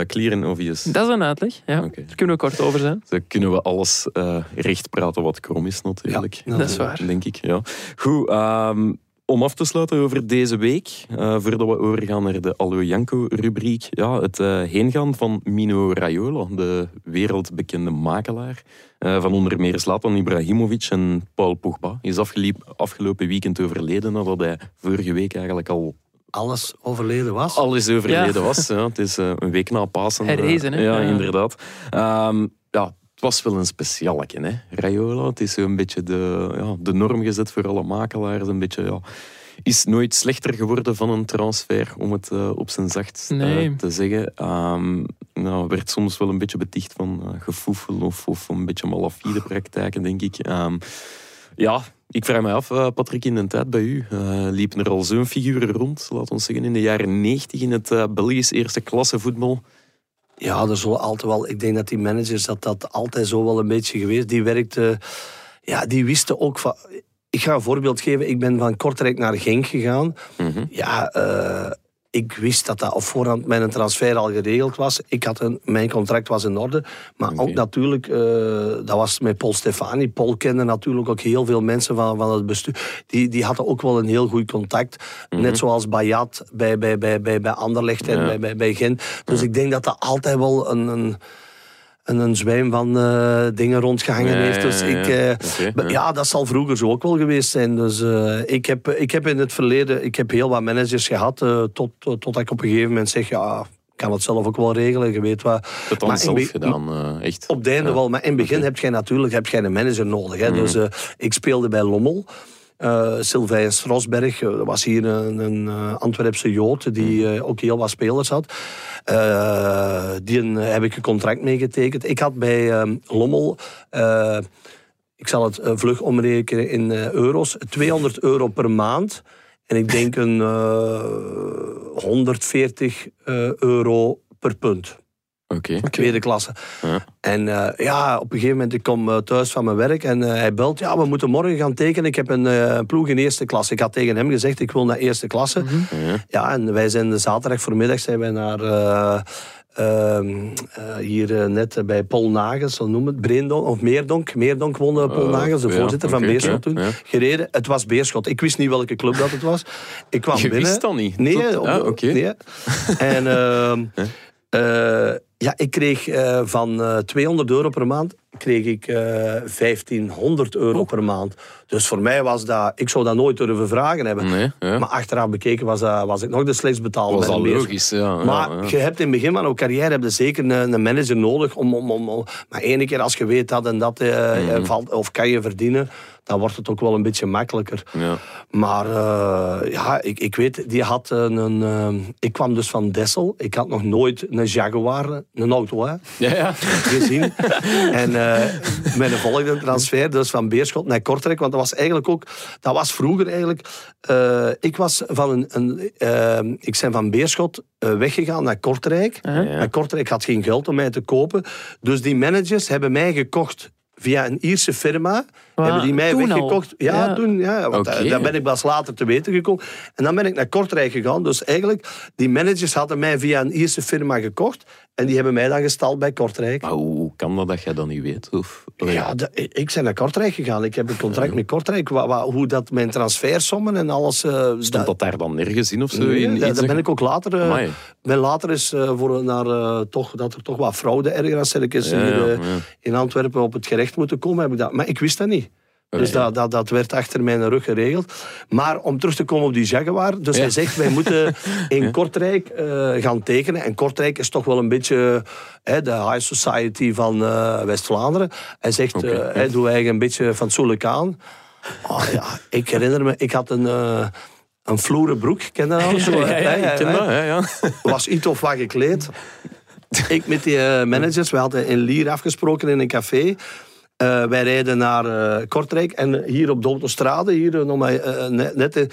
[SPEAKER 1] eh, clear and obvious.
[SPEAKER 3] Dat is een uitleg. Ja. Daar kunnen we kort over zijn.
[SPEAKER 1] Dan kunnen we alles recht praten wat krom is, natuurlijk.
[SPEAKER 2] Ja,
[SPEAKER 3] Dat is waar.
[SPEAKER 1] Denk ik, ja. Goed, ehm, om af te sluiten over deze week, eh, voordat we overgaan naar de Allo Janko-rubriek. Ja, het eh, heengaan van Mino Raiola, de wereldbekende makelaar. eh, van onder meer Zlatan Ibrahimovic en Paul Pogba. Is afgeliep- afgelopen weekend overleden nadat hij vorige week eigenlijk al
[SPEAKER 2] alles overleden was.
[SPEAKER 1] alles overleden
[SPEAKER 3] Ja.
[SPEAKER 1] was. Ja, het is een week na Pasen.
[SPEAKER 3] Herrezen, hè?
[SPEAKER 1] Ja,
[SPEAKER 3] Ja.
[SPEAKER 1] inderdaad. Ehm, ja, was wel een specialetje, hè? Raiola. Het is een beetje de, ja, de norm gezet voor alle makelaars. Een beetje, ja, is nooit slechter geworden van een transfer, om het uh, op zijn zachtst uh,
[SPEAKER 3] Nee.
[SPEAKER 1] te zeggen. Ehm nou, werd soms wel een beetje beticht van uh, gefoefel of, of een beetje malafide praktijken, denk ik. Ehm, ja, ik vraag me af, Patrick, in de tijd bij u uh, liepen er al zo'n figuren rond, laten we zeggen in de jaren 90 in het Belgisch eerste klasse voetbal.
[SPEAKER 2] Ja, er zullen altijd wel. Ik denk dat die managers dat dat altijd zo wel een beetje geweest. Die werkte, ja, die wisten ook van. Ik ga een voorbeeld geven. Ik ben van Kortrijk naar Genk gegaan.
[SPEAKER 1] Mhm.
[SPEAKER 2] Mm -hmm. Ja, uh, ik wist dat dat op voorhand mijn transfer al geregeld was. Ik had een, mijn contract was in orde. Maar okay. ook natuurlijk, uh, dat was met Paul Stefani. Paul kende natuurlijk ook heel veel mensen van, van het bestuur. Die, die hadden ook wel een heel goed contact. Mm -hmm. Net zoals Bayat bij, bij, bij, bij, bij Anderlecht en ja. bij, bij, bij Gent. Dus ja. ik denk dat dat altijd wel een... een en een zwijm van uh, dingen rondgehangen heeft. Dus
[SPEAKER 1] ja,
[SPEAKER 2] ik, uh,
[SPEAKER 1] okay,
[SPEAKER 2] ja. dat zal vroeger zo ook wel geweest zijn. Dus uh, ik, heb, ik heb in het verleden ik heb heel wat managers gehad, tot, tot ik op een gegeven moment zeg, ja, ik kan het zelf ook wel regelen, je weet wat.
[SPEAKER 1] Dat dan zelf gedaan, echt?
[SPEAKER 2] Op het einde wel, maar in het begin okay. heb jij natuurlijk heb jij een manager nodig. Hè? Mm. Dus ik speelde bij Lommel. Uh, Sylvain Strosberg, dat was hier een, een uh, Antwerpse Jood die uh, ook heel wat spelers had. die heb ik een contract mee getekend. Ik had bij Lommel, ik zal het vlug omrekenen in euro's, 200 euro per maand. En ik denk een 140 euro per punt.
[SPEAKER 1] Oké. Okay.
[SPEAKER 2] Tweede klasse.
[SPEAKER 1] Ja.
[SPEAKER 2] En uh, ja, op een gegeven moment, ik kom uh, thuis van mijn werk en uh, hij belt, ja, we moeten morgen gaan tekenen. Ik heb een ploeg in eerste klasse. Ik had tegen hem gezegd, ik wil naar eerste klasse.
[SPEAKER 1] Mm -hmm.
[SPEAKER 2] ja. ja. en wij zijn de zaterdag voormiddag zijn wij naar... ehm, hier net bij Paul Nagels, zo noemen het, Breendonk, of Meerdonk. Meerdonk won Paul Nagels, de voorzitter van
[SPEAKER 1] okay,
[SPEAKER 2] Beerschot toen, gereden. Het was Beerschot. Ik wist niet welke club dat het was. Ik kwam
[SPEAKER 1] Je
[SPEAKER 2] binnen.
[SPEAKER 1] wist dat niet?
[SPEAKER 2] Nee,
[SPEAKER 1] Tot... ah, okay.
[SPEAKER 2] nee. En... ja, ik kreeg uh, van uh, 200 euro per maand kreeg ik 1500 euro oh. per maand. Dus voor mij was dat... Ik zou dat nooit durven vragen hebben.
[SPEAKER 1] Nee, ja.
[SPEAKER 2] Maar achteraf bekeken was, dat, was ik nog de slechtst betaalde.
[SPEAKER 1] Was al logisch, ja.
[SPEAKER 2] Maar
[SPEAKER 1] ja, ja.
[SPEAKER 2] je hebt in het begin van je carrière heb je zeker een, een manager nodig. Om, om, om, om, maar ene keer als je weet dat en dat mm. valt, of kan je verdienen dan wordt het ook wel een beetje makkelijker.
[SPEAKER 1] Ja.
[SPEAKER 2] Maar uh, ja, ik, ik weet, die had een... een uh, ik kwam dus van Dessel. Ik had nog nooit een Jaguar, een auto, hè,
[SPEAKER 1] ja, ja.
[SPEAKER 2] gezien. en uh, met een volgende transfer, dus van Beerschot naar Kortrijk. Want dat was eigenlijk ook... Dat was vroeger eigenlijk... ik was van een... een ik ben van Beerschot weggegaan naar Kortrijk. En Kortrijk had geen geld om mij te kopen. Dus die managers hebben mij gekocht via een Ierse firma. Hebben die mij
[SPEAKER 3] toen
[SPEAKER 2] weggekocht. Ja,
[SPEAKER 3] Ja.
[SPEAKER 2] toen. Ja, want
[SPEAKER 1] Oké.
[SPEAKER 2] daar ben ik pas later te weten gekomen. En dan ben ik naar Kortrijk gegaan. Dus eigenlijk, die managers hadden mij via een Ierse firma gekocht. En die hebben mij dan gestald bij Kortrijk.
[SPEAKER 1] Maar hoe kan dat dat jij dat niet weet? Of,
[SPEAKER 2] Ja, de- ik ben naar Kortrijk gegaan. Ik heb een contract met Kortrijk. Wa- wa- hoe dat mijn transfersommen en alles... eh,
[SPEAKER 1] Stond dat daar dan nergens in of zo?
[SPEAKER 2] Nee,
[SPEAKER 1] in
[SPEAKER 2] daar ben ik ook later... eh,
[SPEAKER 1] Amai.
[SPEAKER 2] ben later is eh, voor naar, eh, toch, dat er toch wat fraude ergens is
[SPEAKER 1] Ja,
[SPEAKER 2] eh,
[SPEAKER 1] ja.
[SPEAKER 2] in Antwerpen op het gerecht moeten komen. Heb ik dat, maar ik wist dat niet. Dus dat, dat, dat werd achter mijn rug geregeld. Maar om terug te komen op die Jaguar. Dus
[SPEAKER 1] Ja.
[SPEAKER 2] hij zegt, wij moeten in Kortrijk eh, gaan tekenen. En Kortrijk is toch wel een beetje de high society van eh, West-Vlaanderen. Hij zegt, eh,
[SPEAKER 1] ja.
[SPEAKER 2] hij doet eigenlijk een beetje fatsoenlijk aan. Oh, ja, ik herinner me, ik had een... een vloeren broek, ken je dat? al? Zo,
[SPEAKER 1] Ja, ja, dat. Ja, ja.
[SPEAKER 2] was iets of wat gekleed. Ik met die managers, we hadden in Lier afgesproken in een café. Eh, wij rijden naar eh, Kortrijk en hier op de autostrade, hier eh, nog maar, net,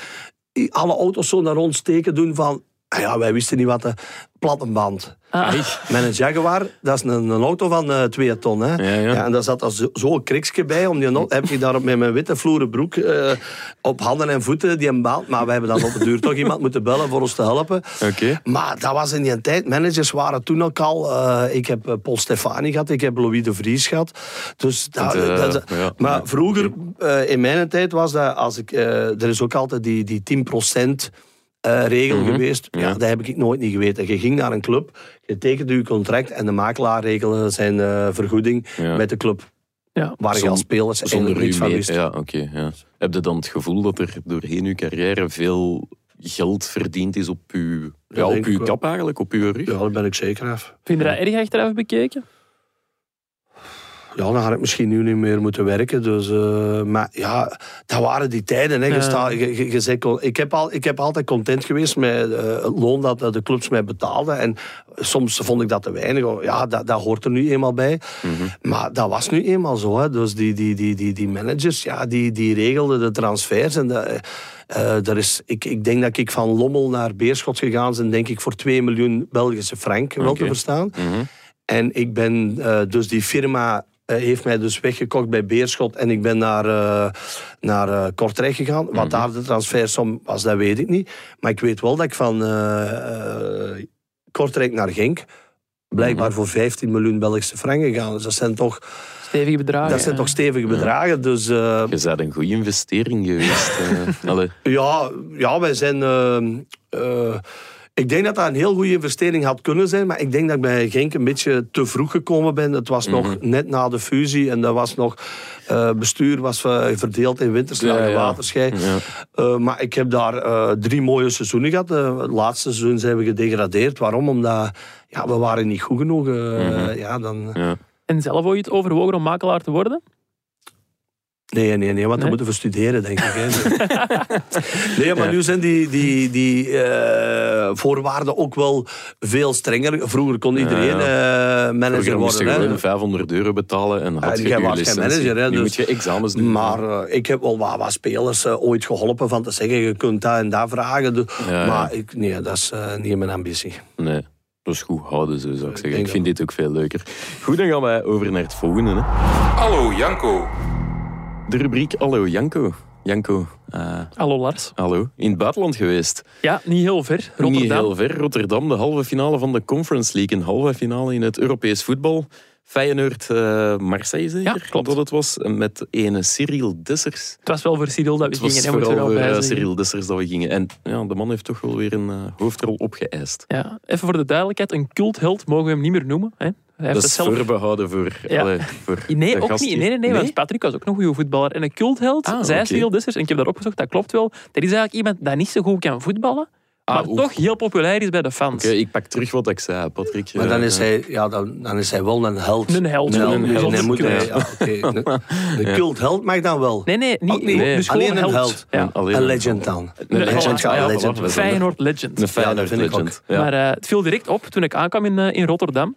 [SPEAKER 2] alle auto's zo naar ons teken doen van, ja, wij wisten niet wat de plattenband.
[SPEAKER 3] Ah.
[SPEAKER 2] Met een Jaguar, dat is een, een auto van eh 2 ton. Hè?
[SPEAKER 1] Ja, ja.
[SPEAKER 2] en daar zat zo- zo'n kriksje bij. Om die, heb ik daar met mijn witte vloeren broek eh, op handen en voeten die een band. Maar we hebben dan op de duur toch iemand moeten bellen voor ons te helpen.
[SPEAKER 1] Oké.
[SPEAKER 2] Maar dat was in die tijd. Managers waren toen ook al. eh, ik heb eh, Paul Stefani gehad, ik heb Louis de Vries gehad. Dus dat,
[SPEAKER 1] Het, eh,
[SPEAKER 2] dat-
[SPEAKER 1] ja.
[SPEAKER 2] maar vroeger, eh, in mijn tijd, was dat. Als ik, eh, er is ook altijd die, die 10% eh, regel
[SPEAKER 1] Mhm.
[SPEAKER 2] geweest. Ja,
[SPEAKER 1] Ja.
[SPEAKER 2] dat heb ik nooit niet geweten. Je ging naar een club, je tekende je contract en de makelaar regelde zijn eh, vergoeding
[SPEAKER 1] Ja.
[SPEAKER 2] met de club.
[SPEAKER 3] Ja.
[SPEAKER 2] Waar je als spelers
[SPEAKER 1] Zonder
[SPEAKER 2] eigenlijk niets van wist.
[SPEAKER 1] Ja, oké. ja. Heb je dan het gevoel dat er doorheen uw carrière veel geld verdiend is op uw, ja, op uw kap eigenlijk, op uw rug?
[SPEAKER 2] Ja, daar ben ik zeker af.
[SPEAKER 3] Vind je dat erg achteraf bekeken?
[SPEAKER 2] Ja, dan had ik misschien nu niet meer moeten werken. Dus, uh, maar ja, dat waren die tijden. Hè. Je sta, je, je, je zei, ik, heb al, ik heb altijd content geweest met uh, het loon dat de clubs mij betaalden. En soms vond ik dat te weinig. Ja, dat, dat hoort er nu eenmaal bij. Mm -hmm. Maar dat was nu eenmaal zo. Hè. Dus die, die, die, die, die managers, ja, die, die regelden de transfers. En de, uh, er is, ik, ik denk dat ik van Lommel naar Beerschot gegaan ben, denk ik, voor 2 miljoen Belgische frank, wel okay. te verstaan. Mm -hmm. En ik ben uh, dus die firma heeft mij dus weggekocht bij Beerschot en ik ben naar, uh, naar uh, Kortrijk gegaan. Wat mm -hmm. daar de transfersom was, dat weet ik niet. Maar ik weet wel dat ik van Kortrijk naar Genk blijkbaar mm -hmm. voor 15 miljoen Belgische frank gegaan. Dus dat zijn toch...
[SPEAKER 3] Stevige bedragen.
[SPEAKER 2] Dat zijn
[SPEAKER 3] ja.
[SPEAKER 2] toch stevige bedragen. Ja. Dus,
[SPEAKER 1] Je bent een goede investering geweest.
[SPEAKER 2] ja, ja, wij zijn... Ik denk dat dat een heel goede investering had kunnen zijn, maar ik denk dat ik bij Genk een beetje te vroeg gekomen ben. Het was mm -hmm. nog net na de fusie en dat was nog... Uh, bestuur was uh, verdeeld in Winterslaan en ja, ja. Waterschei. Ja. Uh, maar ik heb daar drie mooie seizoenen gehad. het laatste seizoen zijn we gedegradeerd. Waarom? Omdat ja, we waren niet goed genoeg. Mm -hmm. ja, dan...
[SPEAKER 3] En zelf ooit overwogen om makelaar te worden?
[SPEAKER 2] Nee, nee, nee, want nee? dan moeten we studeren, denk ik. nee, maar ja. nu zijn die, die, die uh, voorwaarden ook wel veel strenger. Vroeger kon iedereen. Uh, manager
[SPEAKER 1] Vroeger
[SPEAKER 2] worden.
[SPEAKER 1] moest je gewoon 500 euro betalen en had je je
[SPEAKER 2] was geen manager. Hè,
[SPEAKER 1] nu
[SPEAKER 2] dus,
[SPEAKER 1] moet je examens doen.
[SPEAKER 2] Maar uh, ik heb wel wat, wat spelers ooit geholpen van te zeggen, je kunt dat en dat vragen. Dus, maar ik, nee, dat is niet mijn ambitie.
[SPEAKER 1] Nee. Dat is goed houden, zo zou ik zeggen. Ik, ik vind dit ook veel leuker. Goed, dan gaan wij over naar het volgende. Hè.
[SPEAKER 4] Hallo Janko.
[SPEAKER 1] De rubriek Hallo Janko. Janko. Uh,
[SPEAKER 3] hallo Lars.
[SPEAKER 1] Hallo. In het buitenland geweest.
[SPEAKER 3] Ja, niet heel ver. Rotterdam.
[SPEAKER 1] Niet heel ver. Rotterdam, de halve finale van de Conference League. Een halve finale in het Europees voetbal. Feyenoord, uh, Marseille zeker?
[SPEAKER 3] Ja, klopt.
[SPEAKER 1] Dat het was. Met ene Cyril Dessers.
[SPEAKER 3] Het was wel voor Cyril dat we
[SPEAKER 1] het
[SPEAKER 3] gingen.
[SPEAKER 1] Het was vooral voor uh, Cyril Dessers dat we gingen. En ja, de man heeft toch wel weer een uh, hoofdrol opgeëist.
[SPEAKER 3] Ja, even voor de duidelijkheid. Een cultheld mogen we hem niet meer noemen. Hè?
[SPEAKER 1] Hij dat is zelf... voorbehouden voor,
[SPEAKER 3] ja.
[SPEAKER 1] allee, voor
[SPEAKER 3] Nee, ook niet. Nee, nee, nee, nee, want Patrick was ook nog een goede voetballer. En een cultheld, ah, zij okay. Cyril Dessers, en ik heb dat opgezocht, dat klopt wel. Dat is eigenlijk iemand dat niet zo goed kan voetballen, maar ah, toch heel populair is bij de fans.
[SPEAKER 1] Okay, ik pak terug wat ik zei, Patrick.
[SPEAKER 2] Maar dan is, hij, ja, dan, dan is hij wel een held.
[SPEAKER 3] Een held.
[SPEAKER 2] Een,
[SPEAKER 3] een held.
[SPEAKER 2] Nee, moet hij, ja, okay. Een, een cultheld mag dan wel.
[SPEAKER 3] Nee, nee, niet.
[SPEAKER 2] Nee.
[SPEAKER 3] Dus
[SPEAKER 2] alleen een held.
[SPEAKER 3] held.
[SPEAKER 2] Ja. Alleen een legend dan.
[SPEAKER 1] Een legend.
[SPEAKER 2] Ja, legend.
[SPEAKER 3] Een Feyenoord legend.
[SPEAKER 1] Een Feyenoord legend.
[SPEAKER 3] Maar uh, het viel direct op toen ik aankwam in, uh, in Rotterdam.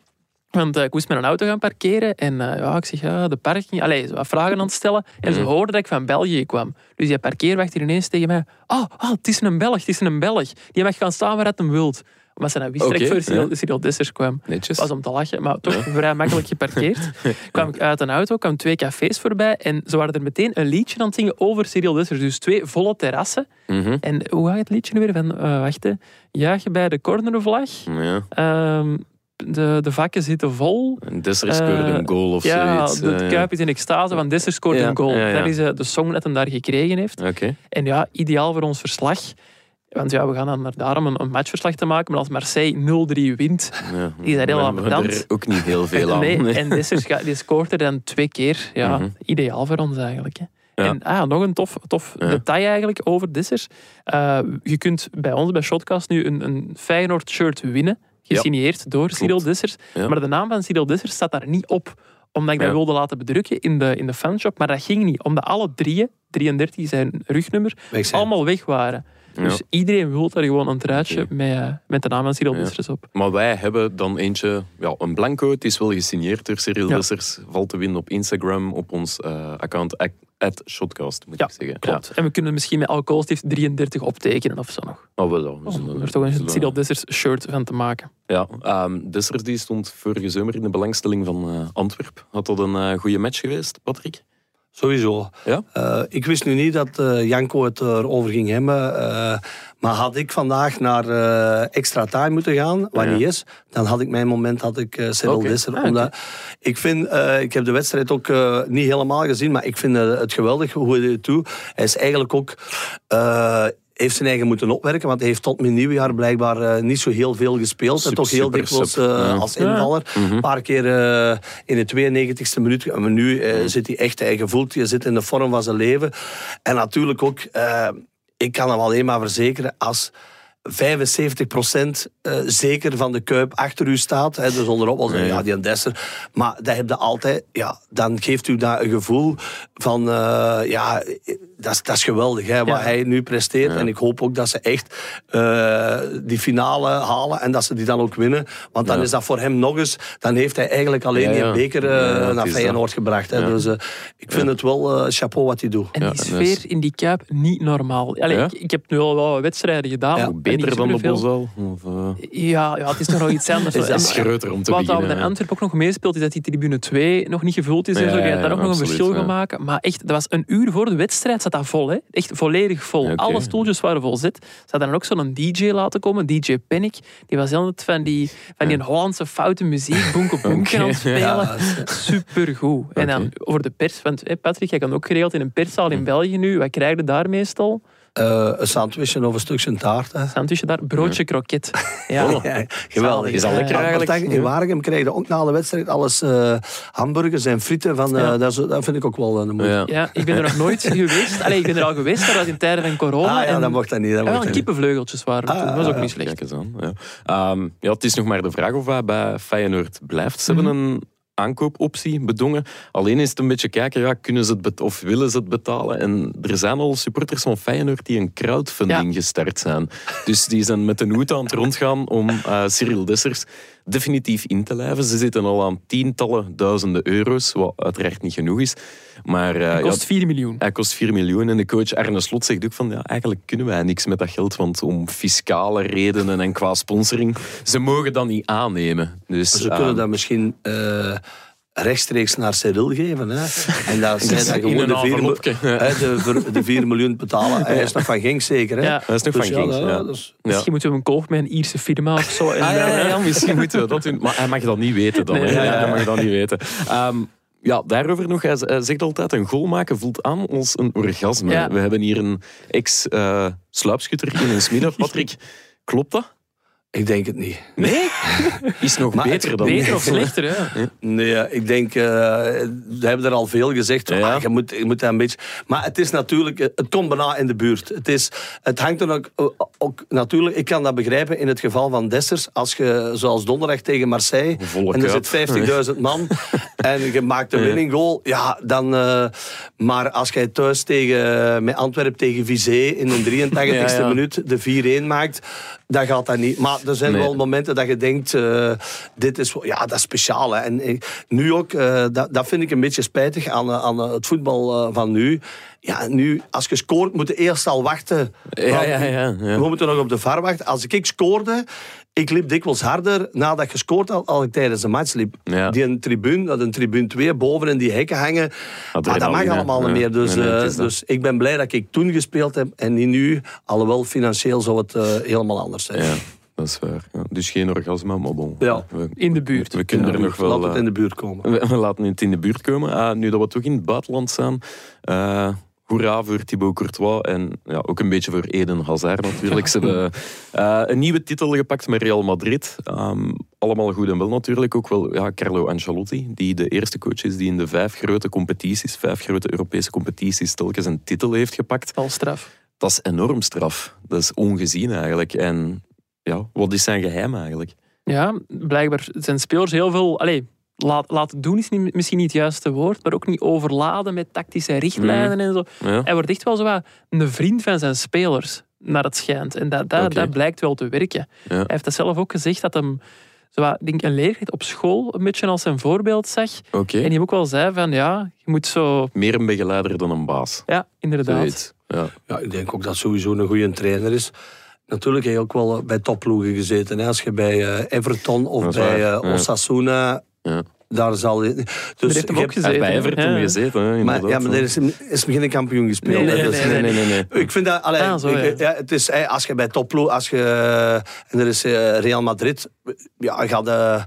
[SPEAKER 3] Want uh, ik moest met een auto gaan parkeren. En uh, ja, ik zeg, ja, de parking... Allee, wat vragen aan het stellen. En ze
[SPEAKER 1] Mhm.
[SPEAKER 3] hoorden dat ik van België kwam. Dus die parkeerwacht hier ineens tegen mij... Oh, oh, het is een Belg, het is een Belg. Die mag gaan staan waar het hem wilt. Omdat ze wist ik voor Cyril,
[SPEAKER 1] ja.
[SPEAKER 3] Cyril Dessers kwam.
[SPEAKER 1] Netjes.
[SPEAKER 3] was om te lachen, maar toch vrij makkelijk geparkeerd. kwam ik uit een auto, kwam twee cafés voorbij. En ze waren er meteen een liedje aan het zingen over Cyril Dessers. Dus twee volle terrassen.
[SPEAKER 1] Mhm.
[SPEAKER 3] En hoe gaat het liedje nu weer? Van, uh, wacht, hè. Juich je bij de cornervlag.
[SPEAKER 1] Ja.
[SPEAKER 3] Ehm, de, de vakken zitten vol.
[SPEAKER 1] En Dessers scoorde
[SPEAKER 3] Uh,
[SPEAKER 1] een goal of
[SPEAKER 3] ja,
[SPEAKER 1] zoiets.
[SPEAKER 3] de
[SPEAKER 1] eh,
[SPEAKER 3] Kuip is in extase, van Dessers scoort
[SPEAKER 1] Ja,
[SPEAKER 3] een goal.
[SPEAKER 1] ja, ja.
[SPEAKER 3] Dat is eh, de song dat hij daar gekregen heeft. En ja, ideaal voor ons verslag. Want ja, we gaan dan naar daarom een, een matchverslag te maken. Maar als Marseille 0-3 wint,
[SPEAKER 1] Ja.
[SPEAKER 3] Die zijn heel
[SPEAKER 1] er ook niet heel veel aan.
[SPEAKER 3] nee, en Dessers die scoort er dan twee keer. Ja,
[SPEAKER 1] Mhm.
[SPEAKER 3] ideaal voor ons eigenlijk. Hè.
[SPEAKER 1] Ja.
[SPEAKER 3] En ah, nog een tof, tof
[SPEAKER 1] Ja.
[SPEAKER 3] detail eigenlijk over Dessers. Eh, je kunt bij ons, bij Shotcast, nu een, een Feyenoord shirt winnen. Gesigneerd door Cyril Dessers.
[SPEAKER 1] Ja.
[SPEAKER 3] Maar de naam van Cyril Dessers staat daar niet op. Omdat ik dat wilde laten bedrukken in de, in de fanshop. Maar dat ging niet. Omdat alle drieën, 33 zijn rugnummer,
[SPEAKER 2] Weg zijn.
[SPEAKER 3] allemaal weg waren.
[SPEAKER 1] Ja.
[SPEAKER 3] Dus iedereen wil daar gewoon een truitje met, eh, met de naam van Cyril
[SPEAKER 1] Ja.
[SPEAKER 3] Dessers op.
[SPEAKER 1] Maar wij hebben dan eentje, ja, een blanco. Het is wel gesigneerd door Cyril
[SPEAKER 3] Ja.
[SPEAKER 1] Dessers. Valt te winnen op Instagram, op ons eh, account, at Shotcast, moet
[SPEAKER 3] Ja,
[SPEAKER 1] ik zeggen.
[SPEAKER 3] Klopt. En we kunnen misschien met alcoholstift 33 optekenen of zo nog.
[SPEAKER 1] Ja. Oh, wel, ja, we
[SPEAKER 3] Om
[SPEAKER 1] zullen-
[SPEAKER 3] er toch een Cyril Dessers shirt van te maken.
[SPEAKER 1] Ja, ehm, Dessers die stond vorige zomer in de belangstelling van eh Antwerp. Had dat een eh, goede match geweest, Patrick?
[SPEAKER 2] Sowieso.
[SPEAKER 1] Ja?
[SPEAKER 2] Eh, ik wist nu niet dat eh, Janko het erover ging hebben. Eh, maar had ik vandaag naar eh, extra time moeten gaan, wat
[SPEAKER 1] Ja.
[SPEAKER 2] niet is, dan had ik mijn moment had ik uh, Cyril
[SPEAKER 1] Oké.
[SPEAKER 2] Desser.
[SPEAKER 3] Ah,
[SPEAKER 2] omdat ik vind, eh, ik heb de wedstrijd ook eh, niet helemaal gezien, maar ik vind eh, het geweldig hoe hij het doet. Hij is eigenlijk ook eh, heeft zijn eigen moeten opwerken, want hij heeft tot mijn nieuwjaar blijkbaar eh, niet zo heel veel gespeeld. en toch heel dikwijls eh,
[SPEAKER 1] Ja.
[SPEAKER 2] als invaller.
[SPEAKER 1] Mhm.
[SPEAKER 2] Een paar keer eh, in de 92e minuut. Maar nu eh, zit hij echt, hij gevoelt, je zit in de vorm van zijn leven. En natuurlijk ook, eh, ik kan hem alleen maar verzekeren, als 75% uh, zeker van de kuip achter u staat. Hè, dus onderop was ja, ja, die een Desser. Maar dat heb je altijd, ja, dan geeft u dat een gevoel van, uh, ja, dat is, dat is geweldig hè, wat ja. hij nu presteert. Ja. En ik hoop ook dat ze echt uh, die finale halen en dat ze die dan ook winnen. Want dan is dat voor hem nog eens, dan heeft hij eigenlijk alleen die beker naar Feyenoord gebracht. Hè. Dus ik vind het wel chapeau wat hij doet.
[SPEAKER 3] En die sfeer in die kuip, niet normaal. Allee, ik, ik, heb nu al wel wedstrijden gedaan
[SPEAKER 1] beter dan de
[SPEAKER 3] uh... ja, ja, het is toch nog iets anders.
[SPEAKER 1] is dat groter om te
[SPEAKER 3] Wat
[SPEAKER 1] beginnen.
[SPEAKER 3] Wat in Antwerpen ook nog meespeelt, is dat die tribune 2 nog niet gevuld is. Ja, en zo. Je daar ook nog een verschil gaan maken. Maar echt, dat was een uur voor de wedstrijd, zat dat vol. Hè? Echt volledig vol. Okay. Alle stoeltjes waren vol zit. Ze hadden dan ook zo'n DJ laten komen, DJ Panic. Die was altijd van die, van die Hollandse foute muziek, bonke bonke aan het spelen. Supergoed. Okay. En dan over de pers, want hey, Patrick, jij kan ook geregeld in een perszaal in België nu. Wat krijg je daar meestal?
[SPEAKER 2] Uh, een sandwichje of een stukje taart. Hè.
[SPEAKER 3] Sandwichje daar, broodje kroket.
[SPEAKER 2] Ja. Oh, ja, geweldig.
[SPEAKER 1] Is dat lekker eigenlijk?
[SPEAKER 2] In Waregem krijg je ook na de wedstrijd alles uh, hamburgers en frieten. Van, uh, ja. dat, is, dat, vind ik ook wel een
[SPEAKER 3] moeite. Ja. ja. ik ben er nog nooit geweest. Allee, ik ben er al geweest, maar dat was in tijden van corona.
[SPEAKER 2] Ah, ja, en, dat mocht dat niet. Dat
[SPEAKER 3] ja,
[SPEAKER 2] wel
[SPEAKER 3] kippenvleugeltjes waren ah, Dat was ook niet slecht.
[SPEAKER 1] Kijk eens aan. Ja. Um, ja, het is nog maar de vraag of hij bij Feyenoord blijft. Ze hebben
[SPEAKER 3] Mhm.
[SPEAKER 1] een aankoopoptie bedongen. Alleen is het een beetje kijken, ja, kunnen ze het of willen ze het betalen? En er zijn al supporters van Feyenoord die een crowdfunding ja. gestart zijn. Dus die zijn met een hoed aan het rondgaan om uh, Cyril Dessers definitief in te lijven. Ze zitten al aan tientallen duizenden euro's, wat uiteraard niet genoeg is. Maar, uh,
[SPEAKER 3] hij kost 4 ja, miljoen.
[SPEAKER 1] Hij kost 4 miljoen. En de coach Arne Slot zegt ook van, ja, eigenlijk kunnen wij niks met dat geld, want om fiscale redenen en qua sponsoring, ze mogen dat niet aannemen. Dus,
[SPEAKER 2] ze kunnen uh, dat misschien... Uh, rechtstreeks naar Cyril geven. Hè. En dat zij dan gewoon de 4, hè, de, de 4 miljoen betalen. Hij is nog van Genk zeker. Hè?
[SPEAKER 1] Ja. Hij is nog
[SPEAKER 2] dus
[SPEAKER 1] van Genk.
[SPEAKER 2] Ja,
[SPEAKER 1] ja.
[SPEAKER 2] dus,
[SPEAKER 3] misschien moeten we hem kopen met een Ierse firma of zo. En
[SPEAKER 1] ah, ja, ja, misschien moeten we dat doen. Maar hij mag dat niet weten dan. Nee, hij mag dat niet weten. Um, ja, daarover nog. Hij zegt altijd, een goal maken voelt aan als een orgasme.
[SPEAKER 3] Ja.
[SPEAKER 1] We hebben hier een ex-sluipschutter uh, in een smiddag. Patrick, klopt dat?
[SPEAKER 2] Ik denk het niet.
[SPEAKER 1] Nee? Is nog
[SPEAKER 2] Maar
[SPEAKER 1] beter dan...
[SPEAKER 3] Beter of slechter, hè?
[SPEAKER 2] Nee, ik denk, eh, we hebben er al veel gezegd.
[SPEAKER 1] Ja.
[SPEAKER 2] Ah, je, moet, je moet een beetje. Maar het is natuurlijk, eh, het komt bijna in de buurt. Het, is, het hangt er ook, eh, ook natuurlijk. Ik kan dat begrijpen in het geval van Dessers. Als je, zoals donderdag tegen Marseille, en er zit 50.000 man en je maakt een winning goal, ja, dan. eh, maar als jij thuis tegen, met Antwerpen tegen Vizé in de 83ste
[SPEAKER 1] Ja, ja.
[SPEAKER 2] minuut de 4-1 maakt, dan gaat dat niet. Maar er zijn
[SPEAKER 1] Nee.
[SPEAKER 2] wel momenten dat je denkt, eh, dit is, ja, dat is speciaal. Hè. En eh, nu ook, dat, dat vind ik een beetje spijtig aan, aan het voetbal van nu. Ja, nu, als je scoort, moet je eerst al wachten.
[SPEAKER 1] Ja, ja, ja, ja.
[SPEAKER 2] We moeten nog op de VAR wachten. Als ik scoorde, ik liep dikwijls harder nadat ik gescoord had, als ik tijdens de match liep.
[SPEAKER 1] Ja.
[SPEAKER 2] Die een tribune, dat een tribune 2 boven in die hekken hangen. Maar dat mag allemaal niet meer. Dus,
[SPEAKER 1] Nee, nee, het
[SPEAKER 2] eh,
[SPEAKER 1] dat.
[SPEAKER 2] dus ik ben blij dat ik toen gespeeld heb en niet nu. Alhoewel, financieel zou het eh, helemaal anders zijn.
[SPEAKER 1] Ja, dat is waar. Ja, dus geen orgasme, maar bon.
[SPEAKER 2] Ja.
[SPEAKER 1] We,
[SPEAKER 3] In de buurt.
[SPEAKER 1] we kunnen er nog wel...
[SPEAKER 2] Laat het
[SPEAKER 1] eh,
[SPEAKER 2] in de buurt komen.
[SPEAKER 1] We, we laten het in de buurt komen. Ah, nu dat we toch in het buitenland zijn. eh hoera voor Thibaut Courtois en ja, ook een beetje voor Eden Hazard natuurlijk. Ze hebben eh, een nieuwe titel gepakt met Real Madrid. Ehm, allemaal goed en wel natuurlijk. Ook wel ja, Carlo Ancelotti, die de eerste coach is die in de vijf grote competities, vijf grote Europese competities, telkens een titel heeft gepakt.
[SPEAKER 3] Al straf.
[SPEAKER 1] Dat is enorm straf. Dat is ongezien eigenlijk. En ja, wat is zijn geheim eigenlijk?
[SPEAKER 3] Ja, blijkbaar zijn spelers heel veel... Allee, laat, laten doen is niet, misschien niet het juiste woord, maar ook niet overladen met tactische richtlijnen en zo.
[SPEAKER 1] Ja.
[SPEAKER 3] Hij wordt echt wel zo wat een vriend van zijn spelers, naar het schijnt. En dat, dat, dat blijkt wel te werken.
[SPEAKER 1] Ja.
[SPEAKER 3] Hij heeft dat zelf ook gezegd, dat hem zo wat, ik denk een leerkracht op school een beetje als zijn voorbeeld zag. En die hem ook wel zei van, ja, je moet zo...
[SPEAKER 1] Meer een begeleider dan een baas.
[SPEAKER 3] Ja, inderdaad.
[SPEAKER 1] Ja.
[SPEAKER 2] Ja, ik denk ook dat sowieso een goede trainer is. Natuurlijk heb je ook wel bij topploegen gezeten. Hè. Als je bij eh, Everton of bij eh,
[SPEAKER 1] ja.
[SPEAKER 2] Osasuna...
[SPEAKER 1] Ja.
[SPEAKER 2] Daar zal je...
[SPEAKER 3] Daar
[SPEAKER 2] Dus
[SPEAKER 3] heeft hem ook gezeten.
[SPEAKER 1] bij Everton
[SPEAKER 3] Ja.
[SPEAKER 1] gezeten, hè,
[SPEAKER 2] maar, ja, maar er is, is geen kampioen gespeeld.
[SPEAKER 3] Nee, nee,
[SPEAKER 2] Dus-
[SPEAKER 3] nee,
[SPEAKER 1] nee, nee, nee, nee.
[SPEAKER 2] Ik vind dat, allee,
[SPEAKER 3] Ah, zo,
[SPEAKER 2] ik-
[SPEAKER 3] ja.
[SPEAKER 2] ja, het is, als je bij topploeg, als je, en er is eh, Real Madrid, ja, gaat eh,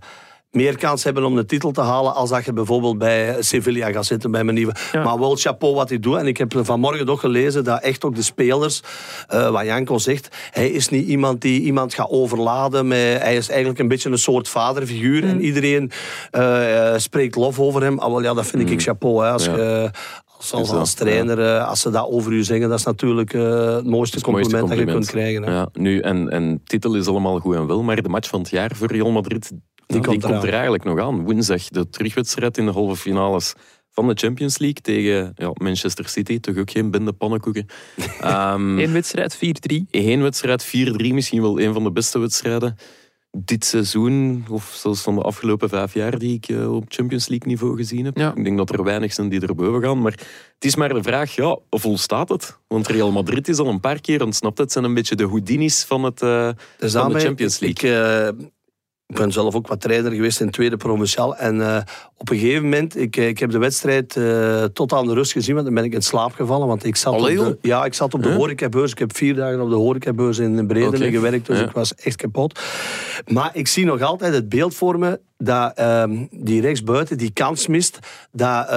[SPEAKER 2] meer kans hebben om de titel te halen als dat je bijvoorbeeld bij Sevilla gaat zitten, bij mijn nieuwe.
[SPEAKER 3] Ja.
[SPEAKER 2] Maar wel chapeau wat hij doet. En ik heb vanmorgen nog gelezen dat echt ook de spelers, eh, wat Janko zegt, hij is niet iemand die iemand gaat overladen. Met, hij is eigenlijk een beetje een soort vaderfiguur. En iedereen eh, eh, spreekt lof over hem. Ah, wel, ja, dat vind ik chapeau. Hè, als
[SPEAKER 1] Ja.
[SPEAKER 2] je als, als,
[SPEAKER 1] ja.
[SPEAKER 2] trainer, eh, als ze dat over u zeggen, dat is natuurlijk eh, het mooiste
[SPEAKER 1] Het mooiste
[SPEAKER 2] compliment, dat je kunt
[SPEAKER 1] compliment.
[SPEAKER 2] krijgen. hè.
[SPEAKER 1] Ja, nu, en, en titel is allemaal goed en wel, maar de match van het jaar voor Real Madrid die,
[SPEAKER 2] komt
[SPEAKER 1] er eigenlijk nog aan. Woensdag de terugwedstrijd in de halve finales van de Champions League tegen ja, Manchester City. Toch ook geen bende pannenkoeken. Ehm
[SPEAKER 3] Eén wedstrijd, 4-3.
[SPEAKER 1] Eén wedstrijd, 4-3, misschien wel een van de beste wedstrijden dit seizoen, of zelfs van de afgelopen vijf jaar die ik eh, op Champions League niveau gezien heb.
[SPEAKER 3] Ja.
[SPEAKER 1] Ik denk dat er weinig zijn die erboven gaan. Maar het is maar de vraag, ja, of volstaat het? Want Real Madrid is al een paar keer ontsnapt. Het zijn een beetje de Houdinis van, het, eh,
[SPEAKER 2] Dus
[SPEAKER 1] van de Champions
[SPEAKER 2] ik,
[SPEAKER 1] League.
[SPEAKER 2] Ik ben zelf ook wat trainer geweest in tweede provinciaal. En eh, op een gegeven moment, ik, eh, ik heb de wedstrijd eh, tot aan de rust gezien, want dan ben ik in slaap gevallen. Want ik zat, op de, ja, ik zat op de
[SPEAKER 1] Huh?
[SPEAKER 2] horecabeurs. Ik heb vier dagen op de horecabeurs in Bredene
[SPEAKER 1] Oké.
[SPEAKER 2] gewerkt, dus ik was echt kapot. Maar ik zie nog altijd het beeld voor me dat ehm, die rechtsbuiten die kans mist. Dat